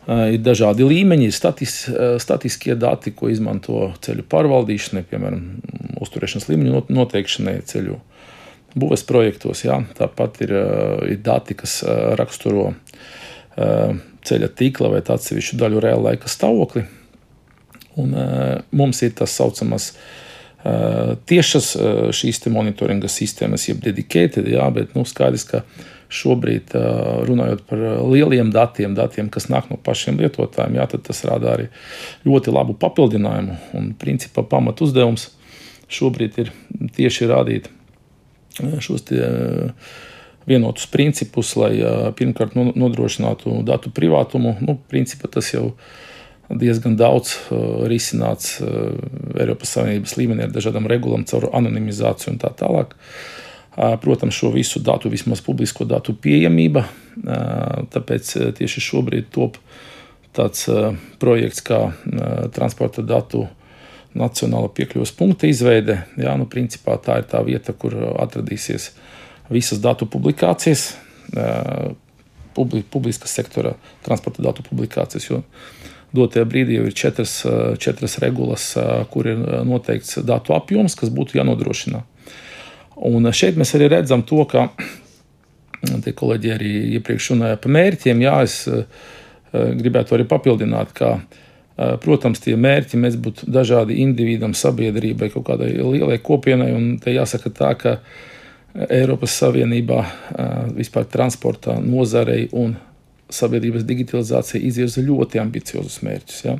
ir dažādi līmeņi, statis, statiskie dati, ko izmanto ceļu pārvaldīšanai, piemēram, uzturēšanas līmeņu noteikšanai ceļu būves projektos. Jā. Tāpat ir, ir dati, kas raksturo ceļa tīkla vai atsevišķu daļu reāla laika stāvokli Un, uh, mums ir tas saucamais uh, tiešas uh, šīs monitoringa sistēmas, jeb dedicated, jā, bet nu, skaidrs, ka šobrīd runājot par lieliem datiem, datiem, kas nāk no pašiem lietotājiem, jā, tas rada arī ļoti labu papildinājumu. Un principā pamat uzdevums šobrīd ir tieši rādīt šos tie, vienotus principus, lai pirmkārt nodrošinātu datu privātumu. Nu, principā tas jau ir diezgan daudz uh, risināts uh, Eiropas Savienības līmenī ar dažādām regulām, caur anonimizāciju un tā tālāk. Uh, protams, šo visu datu, vismaz publisko datu pieejamība, tāpēc tieši šobrīd top tāds projekts kā transporta datu nacionāla piekļuves punkta izveide. Jā, nu, principā tā ir tā vieta, kur atradīsies visas datu publikācijas, publiskas sektora transporta datu publikācijas. Jo dotajā brīdī jau ir četras, četras regulas, kur ir noteikts datu apjoms, kas būtu jānodrošina. Un šeit mēs arī redzam to, ka tie kolēģi arī iepriekš runāja par mērķiem. Jā, es gribētu arī papildināt, ka, protams, tie mērķi mēs būtu dažādi individam, sabiedrībai, kaut kādai lielai kopienai. Un te jāsaka tā, ka Eiropas Savienībā vispār transporta nozarei un sabiedrības digitalizācija izvirza ļoti ambiciozus mērķus. Ja?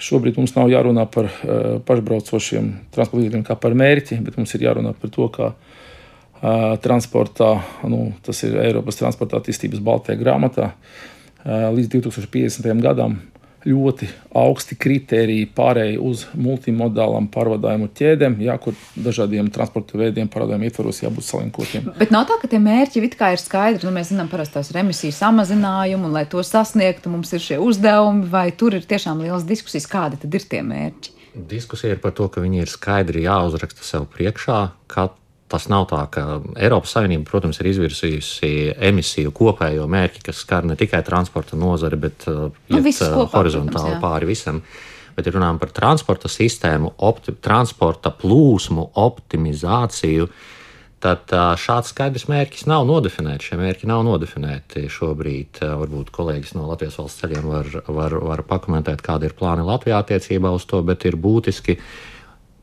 Šobrīd mums nav jārunā par uh, pašbraucošiem transporta līdzekļiem kā par mērķi, bet mums ir jārunā par to, kā uh, transportā, nu, tas ir Eiropas transporta attīstības baltajā grāmatā, uh, līdz 2050. gadam ļoti augsti kriteriji pārēj uz multimodālām pārvadājumu ķēdēm, jā, kur dažādiem transporta veidiem pārvadājumu ietvaros jābūt salinkotiem. Bet nav tā, ka tie mērķi it kā ir skaidri. Nu, mēs zinām parasti tās emisiju samazinājumu, un lai to sasniegtu, mums ir šie uzdevumi, vai tur ir tiešām liels diskusijas, kādi tad ir tie mērķi. Diskusija ir par to, ka viņi ir skaidri jāuzraksta sev priekšā, ka Tas nav tā, ka Eiropas Savienība, protams, ir izvirzījusi emisiju kopējo mērķi, kas skar ne tikai transporta nozari, bet uh, nu, uh, horizontāli protams, pāri visam. Bet, ja runājam par transporta sistēmu, opti, transporta plūsmu optimizāciju, tad uh, šāds skaidrs mērķis nav nodefinēts. Šie mērķi nav nodefinēti šobrīd. Varbūt kolēģis no Latvijas valsts ceļiem var, var, var pakomentēt, kāda ir plāni Latvijā attiecībā uz to, bet ir būtiski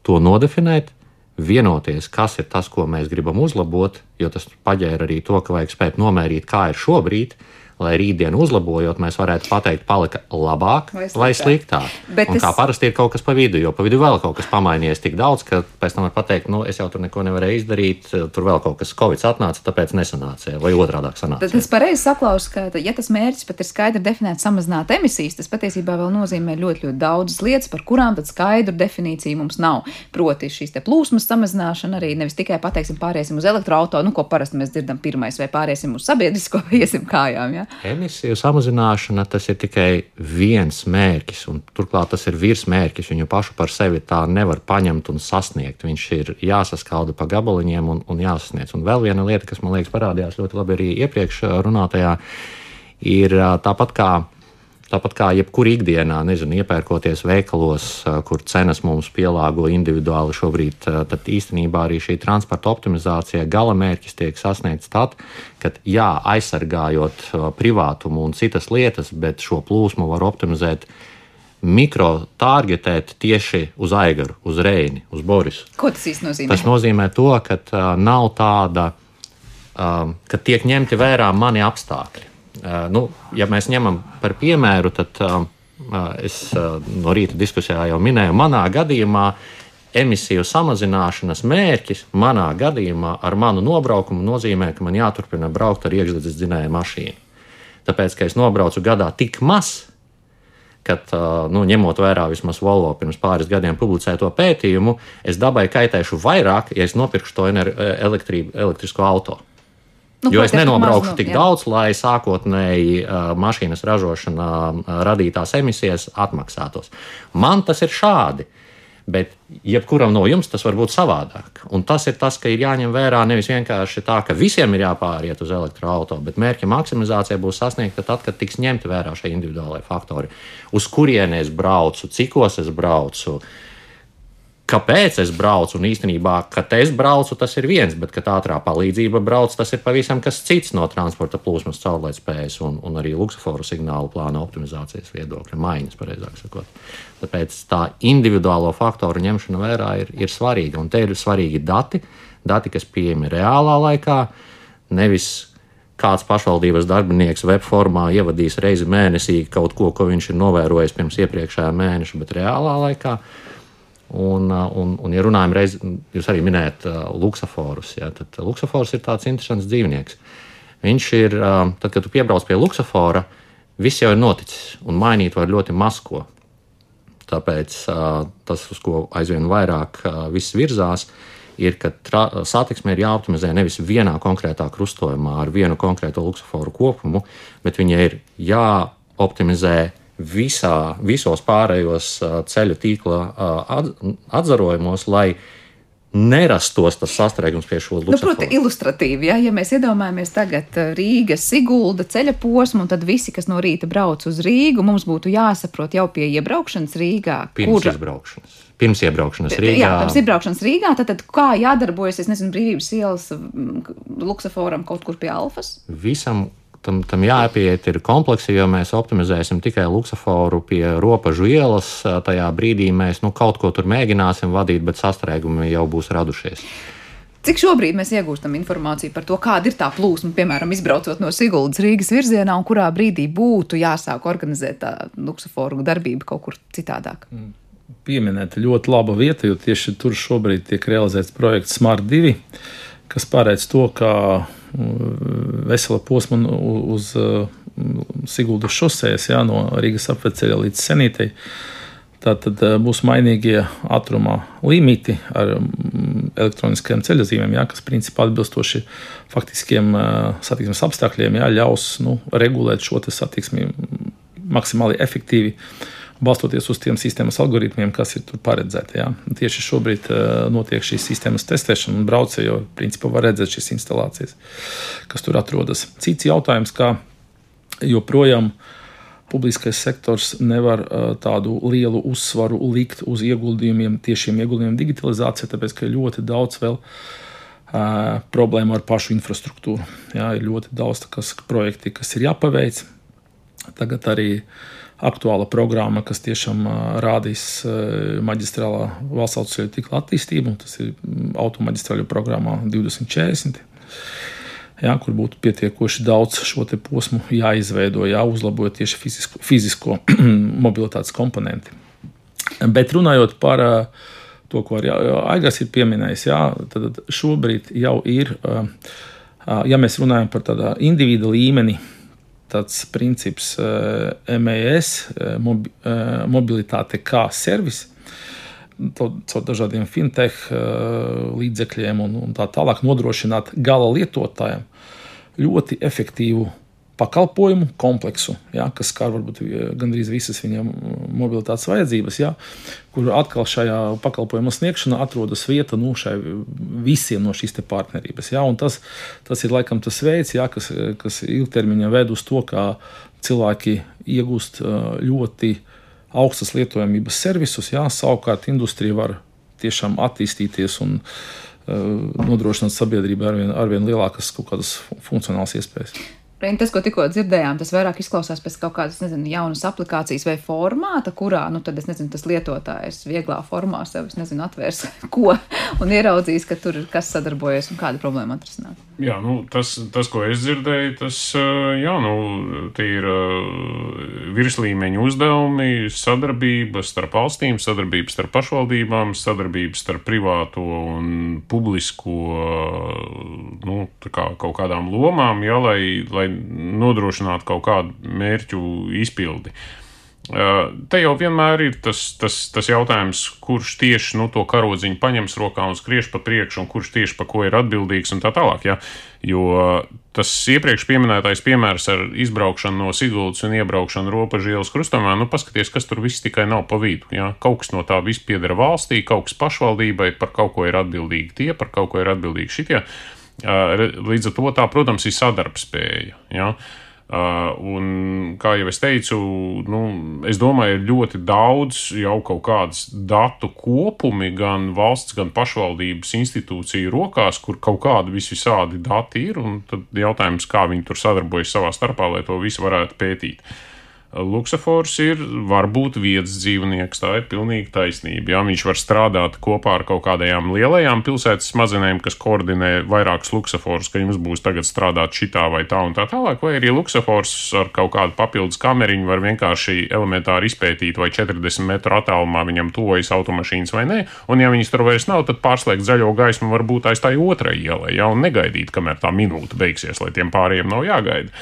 to nodefinēt vienoties, kas ir tas, ko mēs gribam uzlabot, jo tas paģēra arī to, ka vajag spēt nomērīt, kā ir šobrīd, lai rītdien uzlabojot, mēs varētu pateikt, palika labāk vai sliktāk. Vai sliktāk. Bet un es... kā parasti ir kaut kas pa vidu, jo pa vidu vēl kaut kas pamainījies tik daudz, ka pēc tam var pateikt, nu, es jau tur neko nevarēju izdarīt, tur vēl kaut kas Covid atnāca, tāpēc nesanāca, vai otrādi sanāca. Tad es pareizi saklausu, ka, ja tas mērķis pat ir skaidri definēts samazināt emisijas, tas patiesībā vēl nozīmē ļoti, ļoti daudzas lietas, par kurām tad skaidru definīciju mums nav. Proti, šīs plūsmas samazināšana arī nevis tikai pateiksim, pāriesim uz elektroautorātu, nu, ko parasti mēs dzirdam pirmais, vai pāriesim uz sabiedrisko, iesim kājām. Ja? Emisiju samazināšana tas ir tikai viens mērķis, un turklāt tas ir virsmērķis. Viņu pašu par sevi tā nevar paņemt un sasniegt. Viņš ir jāsaskalda pa gabaliņiem un, un jāsasniedz. Un vēl viena lieta, kas man liekas parādījās ļoti labi arī iepriekš runātajā, ir tāpat kā Tāpat kā jebkurā ikdienā, nezinu, iepērkoties veikalos, kur cenas mums pielāgo individuāli šobrīd, tad īstenībā arī šī transporta optimizācija gala mērķis tiek sasniegts tad, kad jā, aizsargājot privātumu un citas lietas, bet šo plūsmu var optimizēt mikro-targetēt tieši uz Aigaru, uz Reini, uz Borisu. Ko tas īstenībā nozīmē? Tas nozīmē to, ka uh, nav tāda, uh, ka tiek ņemti vērā mani apstākļi. Uh, nu, ja mēs ņemam par piemēru, tad uh, es uh, no rīta diskusijā jau minēju, manā gadījumā emisiju samazināšanas mērķis manā gadījumā ar manu nobraukumu nozīmē, ka man jāturpina braukt ar iekšzemes dzinēju mašīnu. Tāpēc, ka es nobraucu gadā tik maz, kad, nu, ņemot vērā vismaz Volvo pirms pāris gadiem publicēto pētījumu, es dabai kaitēšu vairāk, ja es nopirkšu to elektrisko automašīnu. Nu, jo es nenobraukšu tik jā. daudz, lai sākotnēji uh, mašīnas ražošanā uh, radītās emisijas atmaksātos. Man tas ir šādi. Bet jebkuram no jums tas var būt savādāk. Un tas ir tas, ka ir jāņem vērā nevis vienkārši tā, ka visiem ir jāpāriet uz elektroautorātu, bet mērķa maksimizācija būs sasniegta tad, kad tiks ņemti vērā šie individuālie faktori. Uz kurienes es braucu, cikos es braucu, uh, kāpēc es braucu. Un īstenībā, kad es braucu, tas ir viens, bet kad ātrā palīdzība brauc, tas ir pavisam kas cits no transporta plūsmas caurlaidspējas un, un arī luksusforu signālu plāna optimizācijas viedokļa maiņas, pareizāk sakot. Tāpēc tā individuālo faktoru ņemšana vērā ir, ir svarīga. Un te ir svarīgi dati, dati, kas pieejami reālā laikā, nevis kāds pašvaldības darbinieks web formā ievadīs reizi mēnesī kaut ko, ko viņš ir novērojis pirms iepriekšējā mēneša, bet reālā laikā. Un, uh, un, un, ja runājam, reiz, jūs arī minējat uh, luksusforus, ja, tad luksufors ir tāds interesants dzīvnieks. Viņš ir, uh, tad, kad tu piebrauc pie luksufora, viss jau ir noticis, un mainīt var ļoti maz ko. Tāpēc uh, tas, uz ko aizvien vairāk uh, viss virzās, ir, ka satiksme ir jāoptimizē nevis vienā konkrētā krustojumā ar vienu konkrēto luksuforu kopumu, bet viņa ir jāoptimizē visā, visos pārējos ceļu tīkla atzarojumos, lai nerastos tas sastrēgums pie šo līniju. Nu, proti, ilustratīvi, ja, ja mēs iedomājamies tagad Rīgas, Sigulda ceļa posmu, un tad visi, kas no rīta brauc uz Rīgu, mums būtu jāsaprot jau pie iebraukšanas Rīgā. Pirms kur... izbraukšanas. Pirms iebraukšanas Rīgā. Jā, pirms iebraukšanas Rīgā, tad, tad kā jādarbojas, es nezinu, brīvības ielas luksaforam kaut kur pie Alfas? Visam tam, tam jāpieiet ir kompleksi, jo mēs optimizēsim tikai luksuforu pie robežu ielas. Tajā brīdī mēs nu, kaut ko tur mēģināsim vadīt, bet sastrēgumi jau būs radušies. Cik šobrīd mēs iegūstam informāciju par to, kāda ir tā plūsma, piemēram, izbraucot no Siguldas Rīgas virzienā, un kurā brīdī būtu jāsāk organizēt tā luksuforu darbība kaut kur citādāk? Pieminēta ļoti laba vieta, jo tieši tur šobrīd tiek realizēts projekts Smart 2, kas paredz to, ka vesela posma uz Siguldas šosejas, jā, no Rīgas apveceļa līdz Senītei. Tātad būs mainīgie ātruma limiti ar elektroniskajiem ceļozīmēm, jā, kas principā atbilstoši faktiskiem satiksmes apstākļiem jā, ļaus nu, regulēt šo satiksmi maksimāli efektīvi. Uh, balstoties uz tiem sistēmas algoritmiem, kas ir tur paredzēti. Jā. Tieši šobrīd uh, notiek šīs sistēmas testēšana, un braucēji jau principā var redzēt šīs instalācijas, kas tur atrodas. Cits jautājums, kā joprojām publiskais sektors nevar uh, tādu lielu uzsvaru likt uz ieguldījumiem, tiešiem ieguldījumiem digitalizācijā, tāpēc ka ļoti daudz vēl uh, problēmu ar pašu infrastruktūru. Jā, ir ļoti daudz kas, projekti, kas ir jāpaveic. Tagad arī uh, aktuāla programma, kas tiešām rādīs maģistrālā valsts autoceļu tīkla attīstību. Tas ir automaģistrāļu programmā 2040. Jā, kur būtu pietiekoši daudz šo posmu jāizveido, jāuzlabo tieši fizisko, fizisko mobilitātes komponenti. Bet runājot par to, ko arī Aigars ir pieminējis, jā, tad šobrīd jau ir, ja mēs runājam par tādu individu līmeni, tāds princips MES, mobi, mobilitāte kā servis. Caur dažādiem fintech līdzekļiem un, un tā tālāk nodrošināt gala lietotājiem ļoti efektīvu pakalpojumu kompleksu, ja, kas skar varbūt gandrīz visas viņam mobilitātes vajadzības, ja, kur atkal šajā pakalpojumu sniegšanā atrodas vieta nu, visiem no šīs partnerības. Ja, tas, tas ir laikam tas veids, ja, kas, kas ilgtermiņā ved uz to, kā cilvēki iegūst ļoti augstas lietojamības servisus, ja, savukārt industrija var tiešām attīstīties un nodrošināt sabiedrībai arvien, arvien lielākas kaut kādas funkcionālas iespējas. Tas, ko tikko dzirdējām, tas vairāk izklausās pēc kaut kādas, nezinu, jaunas aplikācijas vai formāta, kurā, nu, tad nezinu, tas lietotājs vieglā formā sev, nezinu, atvērs ko un ieraudzīs, ka tur ir kas sadarbojas un kāda problēma atrisināt. Jā, nu, tas, tas, ko es dzirdēju, tas, jā, nu, ir virslīmeņa uzdevumi, sadarbība starp valstīm, sadarbība starp pašvaldībām, sadarbība starp privāto un publisko, nu, kā, kaut kādām lomām, jā, lai, lai lai nodrošinātu kaut kādu mērķu izpildi. Te jau vienmēr ir tas, tas, tas jautājums, kurš tieši nu, to karodziņu paņems rokā un skriež pa priekšu, un kurš tieši par ko ir atbildīgs un tā tālāk. Ja? Jo tas iepriekš minētais piemērs ar izbraukšanu no Siguldas un iebraukšanu robežu ielas krustojumā, nu paskatieties, kas tur viss tikai nav pa vidu. Ja? Kaut kas no tā viss pieder valstī, kaut kas pašvaldībai, par kaut ko ir atbildīgi tie, par kaut ko ir atbildīgi šitie. Līdz ar to tā, protams, ir sadarbspēja. Ja? Un, kā jau es teicu, nu, es domāju, ir ļoti daudz jau kaut kādas datu kopumi gan valsts, gan pašvaldības institūciju rokās, kur kaut kādi visvisādi dati ir. Tad jautājums, kā viņi tur sadarbojas savā starpā, lai to visu varētu pētīt. Luksafors ir varbūt vietas dzīvnieks, tā ir pilnīgi taisnība. Jā, viņš var strādāt kopā ar kaut kādām lielajām pilsētas smadzenēm, kas koordinē vairākus luksaforus, ka jums būs tagad strādāt šitā vai tā un tā tālāk, vai arī luksafors ar kaut kādu papildus kameriņu var vienkārši elementāri izpētīt, vai 40 metru attālumā viņam tuvojas automašīnas vai nē, un ja viņas tur vairs nav, tad pārslēgt zaļo gaismu varbūt aiz tā otrai ielai, jā, un negaidīt, kamēr tā minūte beigsies, lai tiem pārējiem nav jāgaida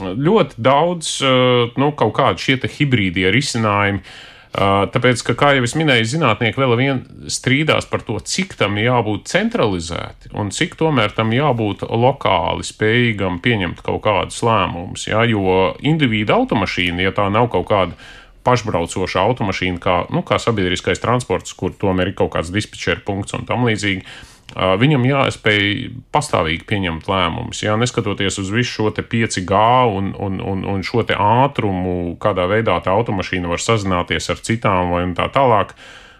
ļoti daudz eh, nu, kaut kādu šie hibrīdie risinājumi. Eh, tāpēc, ka, kā jau es minēju, zinātnieki vēl vien strīdās par to, cik tam jābūt centralizēti un cik tomēr tam jābūt lokāli spējīgam pieņemt kaut kādus lēmumus. Ja? Jo individu automašīna, ja tā nav kaut kāda pašbraucoša automašīna, kā, nu, kā sabiedriskais transports, kur tomēr ir kaut kāds dispečera punkts un tam līdzīgi, Viņam jāspēj pastāvīgi pieņemt lēmumus, jā, neskatoties uz visu šo 5G un, un, un, un šo ātrumu, kādā veidā tā automašīna var sazināties ar citām vai tā tālāk.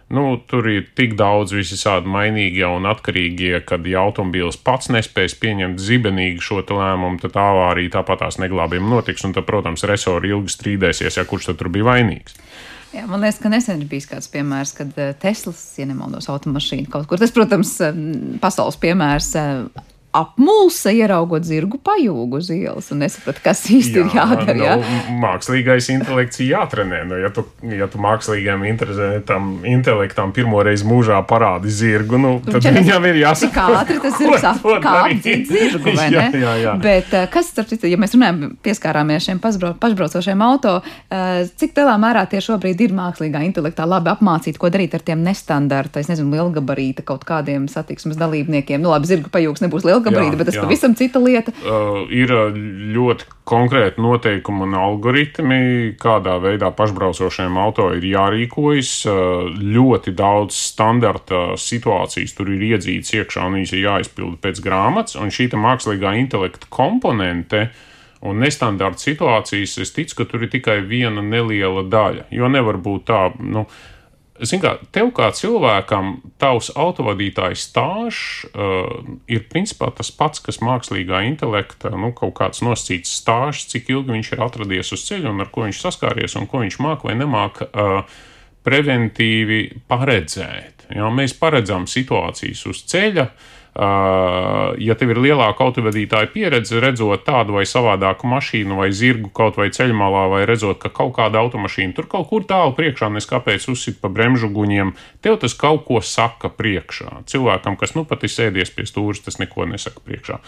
Nu, tur ir tik daudz visādi mainīgie un atkarīgie, kad ja automobīls pats nespēs pieņemt zibenīgi šo lēmumu, tad avārija tāpat tās neglābjama notiks. Un tad, protams, resori ilgi strīdēsies, ja kurš tad tur bija vainīgs. Jā, man liekas, ka nesen ir bijis kāds piemērs, kad eh, Teslas, ja nemaldos, automašīna kaut kur. Tas, protams, eh, pasaules piemērs eh, apmulsa, ieraugot zirgu pajūgu uz ielas un nesaprot, kas īsti jā, ir jādara. Jā? Nu, mākslīgais intelekts ir jātrenē. Nu, ja, tu, ja tu mākslīgajam intelektam pirmo reizi mūžā parādi zirgu, nu, tad Čenes, viņam ir jāsaka, kā ātri tas ir kāds zirgu, vai ne? jā, jā, jā. Bet eh, kas, starp citu, ja mēs runājam, pieskārāmies šiem pašbraucošiem auto, eh, cik lielā mērā tie šobrīd ir mākslīgā intelektā labi apmācīti, ko darīt ar tiem nestandarta, es nezinu, lielgabarīta kaut kādiem satiksmes dalībniekiem. Nu, labi, zirgu pajūgs nebūs lielgabarīta gabarīti, bet tas jā. pavisam cita lieta. Uh, ir uh, ļoti konkrēti noteikumi un algoritmi, kādā veidā pašbraucošiem auto ir jārīkojas. Uh, ļoti daudz standarta situācijas tur ir iedzīts iekšā un viņas ir jāizpilda pēc grāmatas, un šī mākslīgā intelekta komponente. Un nestandarta situācijas, es ticu, ka tur ir tikai viena neliela daļa. Jo nevar būt tā, nu, Zini, kā tev kā cilvēkam, tavs autovadītājs stāžs uh, ir principā tas pats, kas mākslīgā intelekta, nu, kaut kāds nosacīts stāžs, cik ilgi viņš ir atradies uz ceļa un ar ko viņš saskāries un ko viņš māk vai nemāk uh, preventīvi paredzēt. Ja, mēs paredzam situācijas uz ceļa, Uh, ja tev ir lielāka autovadītāja pieredze, redzot tādu vai savādāku mašīnu vai zirgu kaut vai ceļmalā, vai redzot, ka kaut kāda automašīna tur kaut kur tālu priekšā, nes kāpēc uzsit pa bremžu guņiem, tev tas kaut ko saka priekšā. Cilvēkam, kas nu pat ir sēdies pie stūres, tas neko nesaka priekšā.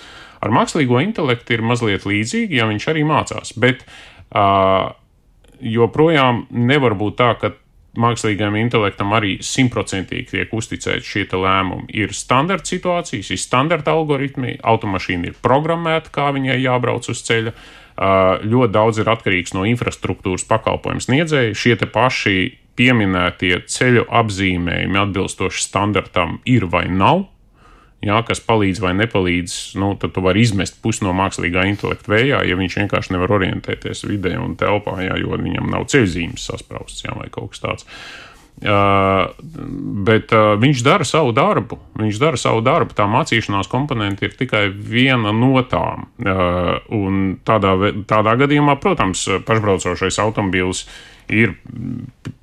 Ar mākslīgo intelektu ir mazliet līdzīgi, ja viņš arī mācās, bet uh, joprojām nevar būt tā, ka mākslīgajam intelektam arī simtprocentīgi tiek uzticēti šie lēmumi. Ir standarta situācijas, ir standarta algoritmi, automašīna ir programmēta, kā viņai jābrauc uz ceļa. Ļoti daudz ir atkarīgs no infrastruktūras pakalpojumu sniedzēja. Šie paši pieminētie ceļu apzīmējumi atbilstoši standartam ir vai nav jā, kas palīdz vai nepalīdz, nu, tad tu vari izmest pusi no mākslīgā intelekta vējā, ja viņš vienkārši nevar orientēties vidē un telpā, jā, jo viņam nav ceļzīmes saspraustas jā, vai kaut kas tāds. Uh, bet uh, viņš dara savu darbu. Viņš dara savu darbu. Tā mācīšanās komponente ir tikai viena no tām. Uh, tādā, tādā gadījumā, protams, pašbraucošais automobilis ir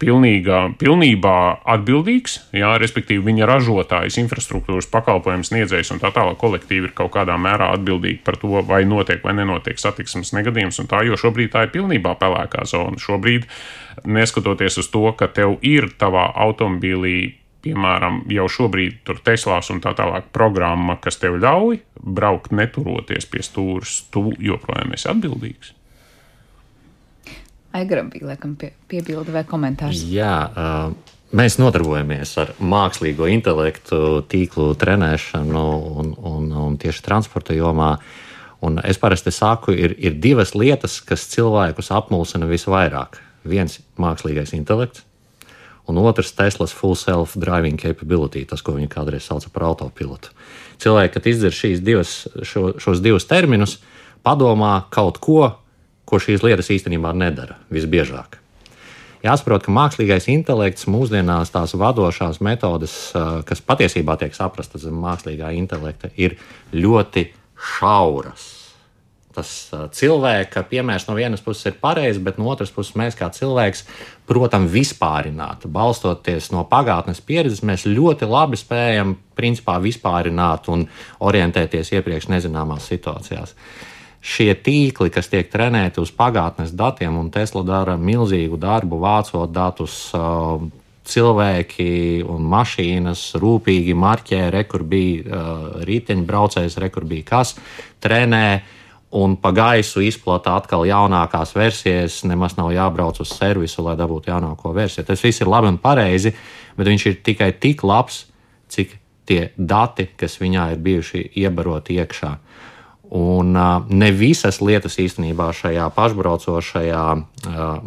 pilnīgā, pilnībā atbildīgs, jā, respektīvi viņa ražotājs, infrastruktūras pakalpojums sniedzējs un tā tālāk kolektīvi ir kaut kādā mērā atbildīgi par to, vai notiek vai nenotiek satiksmes negadījums, un tā, jo šobrīd tā ir pilnībā pelēkā zona. Šobrīd, neskatoties uz to, ka tev ir tavā automobīlī piemēram, jau šobrīd tur Teslās un tā tālāk programma, kas tev ļauj braukt neturoties pie stūres, tu joprojām esi atbildīgs. Aigaram bija laikam pie, piebilde vai komentārs. Jā, uh, mēs nodarbojamies ar mākslīgo intelektu, tīklu trenēšanu un, un, un tieši transporta jomā. Un es parasti saku, ir, ir divas lietas, kas cilvēkus apmulsina visvairāk. Viens mākslīgais intelekts, un otrs - Teslas full self-driving capability, tas, ko viņi kādreiz sauca par autopilotu. Cilvēki, kad izdzird šīs divas, šo, šos divus terminus, padomā kaut ko, ko šīs lietas īstenībā nedara visbiežāk. Jāsaprot, ka mākslīgais intelekts mūsdienās tās vadošās metodes, kas patiesībā tiek saprastas zem mākslīgā intelekta, ir ļoti šauras. Tas cilvēka piemērs no vienas puses ir pareizs, bet no otras puses mēs kā cilvēks, protams, vispārināt. Balstoties no pagātnes pieredzes, mēs ļoti labi spējam principā vispārināt un orientēties iepriekš nezināmās situācijās. Uh, šie tīkli, kas tiek trenēti uz pagātnes datiem, un Tesla dara milzīgu darbu, vācot datus. Uh, cilvēki un mašīnas rūpīgi marķē, re, kur bija uh, riteņbraucējs, re, kur bija kas, trenē un pa gaisu izplata atkal jaunākās versijas. Nemaz nav jābrauc uz servisu, lai dabūtu jaunāko versiju. Tas viss ir labi un pareizi, bet viņš ir tikai tik labs, cik tie dati, kas viņā ir bijuši iebaroti iekšā. Un ne visas lietas īstenībā šajā pašbraucošajā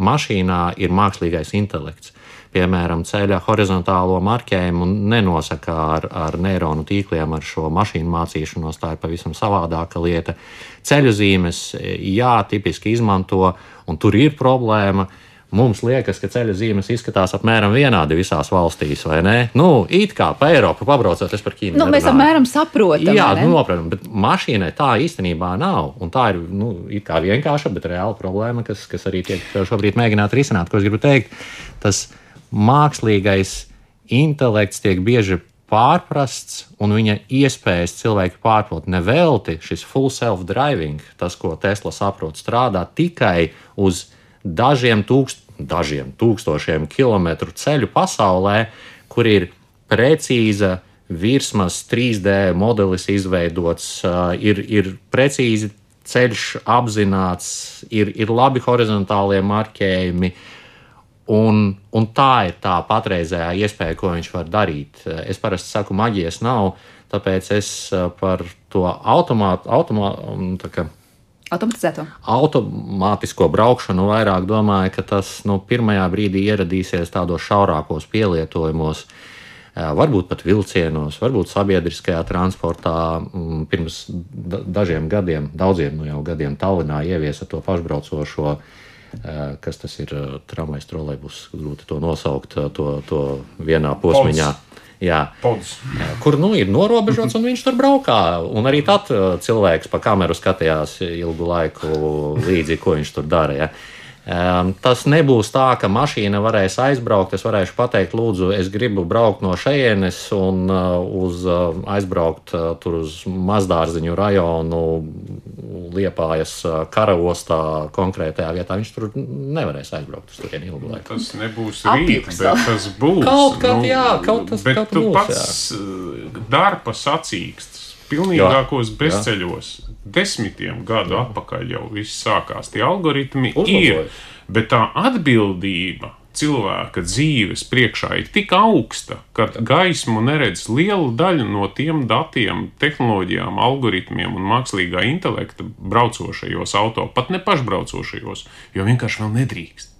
mašīnā ir mākslīgais intelekts. Piemēram, ceļa horizontālo marķējumu nenosaka ar, ar neironu tīkliem, ar šo mašīnu mācīšanos. Tā ir pavisam savādāka lieta. Ceļu zīmes, jā, tipiski izmanto, un tur ir problēma. Mums liekas, ka ceļa zīmes izskatās apmēram vienādi visās valstīs, vai ne? Nu, it kā pa Eiropu pabraucot, es par Ķīnu. Nu, mēs apmēram saprotam. Jā, nu, noprotam, bet mašīnai tā īstenībā nav. Un tā ir nu, vienkārša, bet reāla problēma, kas, kas arī tiek šobrīd mēģināta risināt. Ko es gribu teikt? Tas mākslīgais intelekts tiek bieži pārprasts, un viņa iespējas cilvēku pārprot nevelti. Šis full self-driving, tas, ko Tesla saprot, strādā tikai uz dažiem, tūkst, dažiem tūkstošiem kilometru ceļu pasaulē, kur ir precīza virsmas 3D modelis izveidots, ir, ir precīzi ceļš apzināts, ir, ir labi horizontālie marķējumi. Un, un tā ir tā patreizējā iespēja, ko viņš var darīt. Es parasti saku, maģijas nav, tāpēc es par to automātu, automātu Automatizēto. Automātisko braukšanu vairāk domāju, ka tas nu, pirmajā brīdī ieradīsies tādos šaurākos pielietojumos, varbūt pat vilcienos, varbūt sabiedriskajā transportā. Mm, pirms dažiem gadiem, daudziem nu jau gadiem, Tallinā ieviesa to pašbraucošo kas tas ir tramvajs, trolejbus, grūti to nosaukt, to, to vienā posmiņā. Pols. Jā, Pods. kur nu, ir norobežots, un viņš tur braukā. Un arī tad cilvēks pa kameru skatījās ilgu laiku līdzi, ko viņš tur dara. Um, tas nebūs tā, ka mašīna varēs aizbraukt. Es varēšu pateikt, lūdzu, es gribu braukt no šejienes un uh, uz, uh, aizbraukt uh, tur uz mazdārziņu rajonu, liepājas uh, karaostā konkrētajā vietā. Viņš tur nevarēs aizbraukt uz turieni ilgu laiku. Tas nebūs rīt, bet tas būs. Kaut kad, nu, jā, kaut tas bet kaut tu būs, pats jā. darba sacīksts pilnīgākos bezceļos. Jā desmitiem gadu atpakaļ jau viss sākās. Tie algoritmi Uzlabojas. ir, bet tā atbildība cilvēka dzīves priekšā ir tik augsta, ka gaismu neredz liela daļa no tiem datiem, tehnoloģijām, algoritmiem un mākslīgā intelekta braucošajos auto, pat ne pašbraucošajos, jo vienkārši vēl nedrīkst.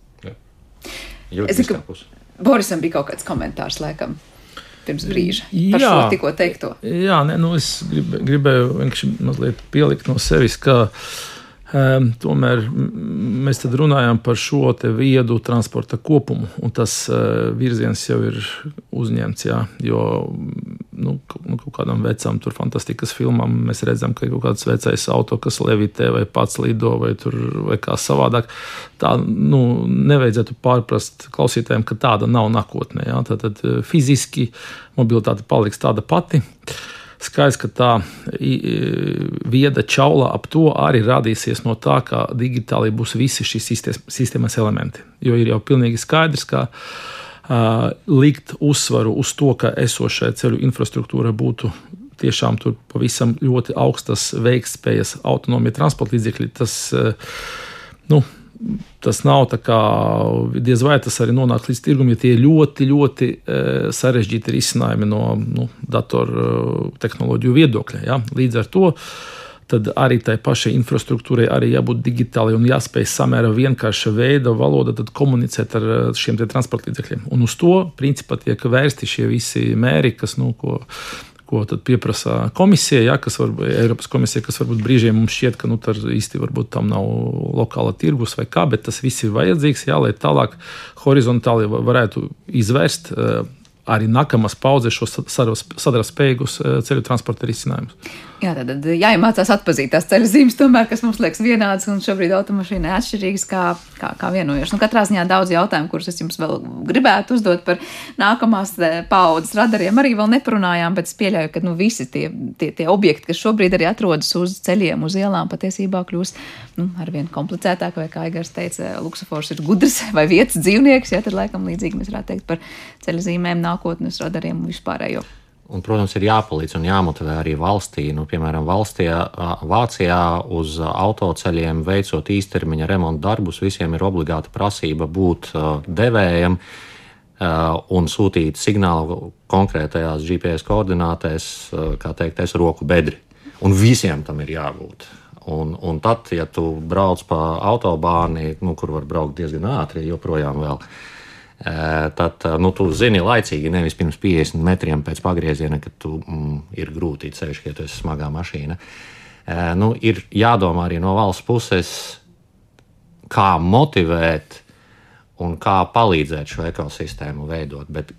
Es zinu, ka Borisam bija kaut kāds komentārs, laikam pirms brīža par jā, šo tikko teikto. Jā, nē, nu es grib, gribēju vienkārši mazliet pielikt no sevis, ka Um, tomēr mēs runājam par šo viedu transporta kopumu, un tas uh, virziens jau ir uzņemts. Jā, jo nu, nu, kaut kādam vecam, tur fantastikas filmām mēs redzam, ka ir kaut kāds vecais auto, kas levitē vai pats lido vai, tur, vai kā savādāk. Tā nu, nevajadzētu pārprast klausītājiem, ka tāda nav nākotnē. Jā. Tad, tad fiziski mobilitāte paliks tāda pati. Skaidrs, ka tā vieda čaula ap to arī radīsies no tā, ka digitāli būs visi šīs sistēmas elementi. Jo ir jau pilnīgi skaidrs, ka likt uzsvaru uz to, ka esošā ceļu infrastruktūra būtu tiešām tur pavisam ļoti augstas veiktspējas autonomija transporta līdzekļi, tas uh, nu, tas nav tā kā diez vai tas arī nonāk līdz tirgumam, ja tie ļoti, ļoti e, sarežģīti risinājumi no nu, datoru e, viedokļa. Ja? Līdz ar to tad arī tai pašai infrastruktūrai arī jābūt digitālai un jāspēj samērā vienkārša veida valoda komunicēt ar e, šiem transporta līdzekļiem. Un uz to principā tiek vērsti šie visi mēri, kas, nu, ko ko pieprasa komisija, ja, kas var, Eiropas komisija, kas varbūt brīžiem mums šķiet, ka nu, īsti varbūt tam nav lokāla tirgus vai kā, bet tas viss ir vajadzīgs, jā, lai tālāk horizontāli varētu izvērst eh, arī nākamās paudzes šo sadarbspējīgus eh, ceļu transporta risinājumus. Jā, tad jāiemācās atpazīt tās ceļu zīmes, tomēr, kas mums liekas vienādas, un šobrīd automašīnā atšķirīgas, kā, kā, kā vienojušas. Nu, katrā ziņā daudz jautājumu, kurus es jums vēl gribētu uzdot par nākamās eh, paudzes radariem, arī vēl neparunājām, bet es pieļauju, ka nu, visi tie, tie, tie objekti, kas šobrīd arī atrodas uz ceļiem, uz ielām, patiesībā kļūs nu, arvien komplicētāk, vai kā Igars teica, luksofors ir gudrs vai vietas dzīvnieks, ja tad laikam līdzīgi mēs varētu teikt par ceļu zīmēm, nākotnes radariem un vispārējo. Un, protams, ir jāpalīdz un jāmotivē arī valstī. Nu, piemēram, valstī, Vācijā uz autoceļiem veicot īstermiņa remonta darbus, visiem ir obligāta prasība būt devējam un sūtīt signālu konkrētajās GPS koordinātēs, kā teikt, es roku bedri. Un visiem tam ir jābūt. Un, un tad, ja tu brauc pa autobāni, nu, kur var braukt diezgan ātri, joprojām vēl, uh, tad nu, tu zini laicīgi, nevis pirms 50 metriem pēc pagrieziena, kad tu mm, ir grūti ceļš, ja tu esi smagā mašīna. Nu, ir jādomā arī no valsts puses, kā motivēt un kā palīdzēt šo ekosistēmu veidot. Bet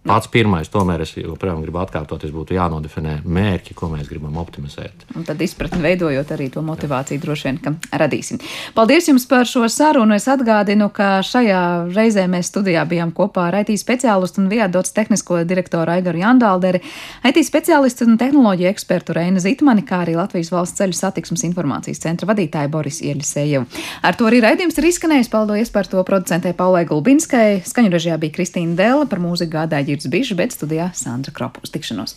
Pats pirmais, tomēr es joprojām gribu atkārtoties, būtu jānodefinē mērķi, ko mēs gribam optimizēt. Un tad izpratni veidojot arī to motivāciju droši vien, ka radīsim. Paldies jums par šo sarunu. Es atgādinu, ka šajā reizē mēs studijā bijām kopā ar IT speciālistu un Viadots tehnisko direktoru Aigaru Jandalderi, IT speciālistu un tehnoloģiju ekspertu Reina Zitmani, kā arī Latvijas valsts ceļu satiksmes informācijas centra vadītāju Boris Ieļisējevu. Ar to arī raidījums ir izskanējis. Paldies par to producentē Paulai Gulbinskai. Skaņu režijā bija Kristīna Dēla par mūziku gādāja Girds Bišs, bet studijā Sandra Kropa uz tikšanos.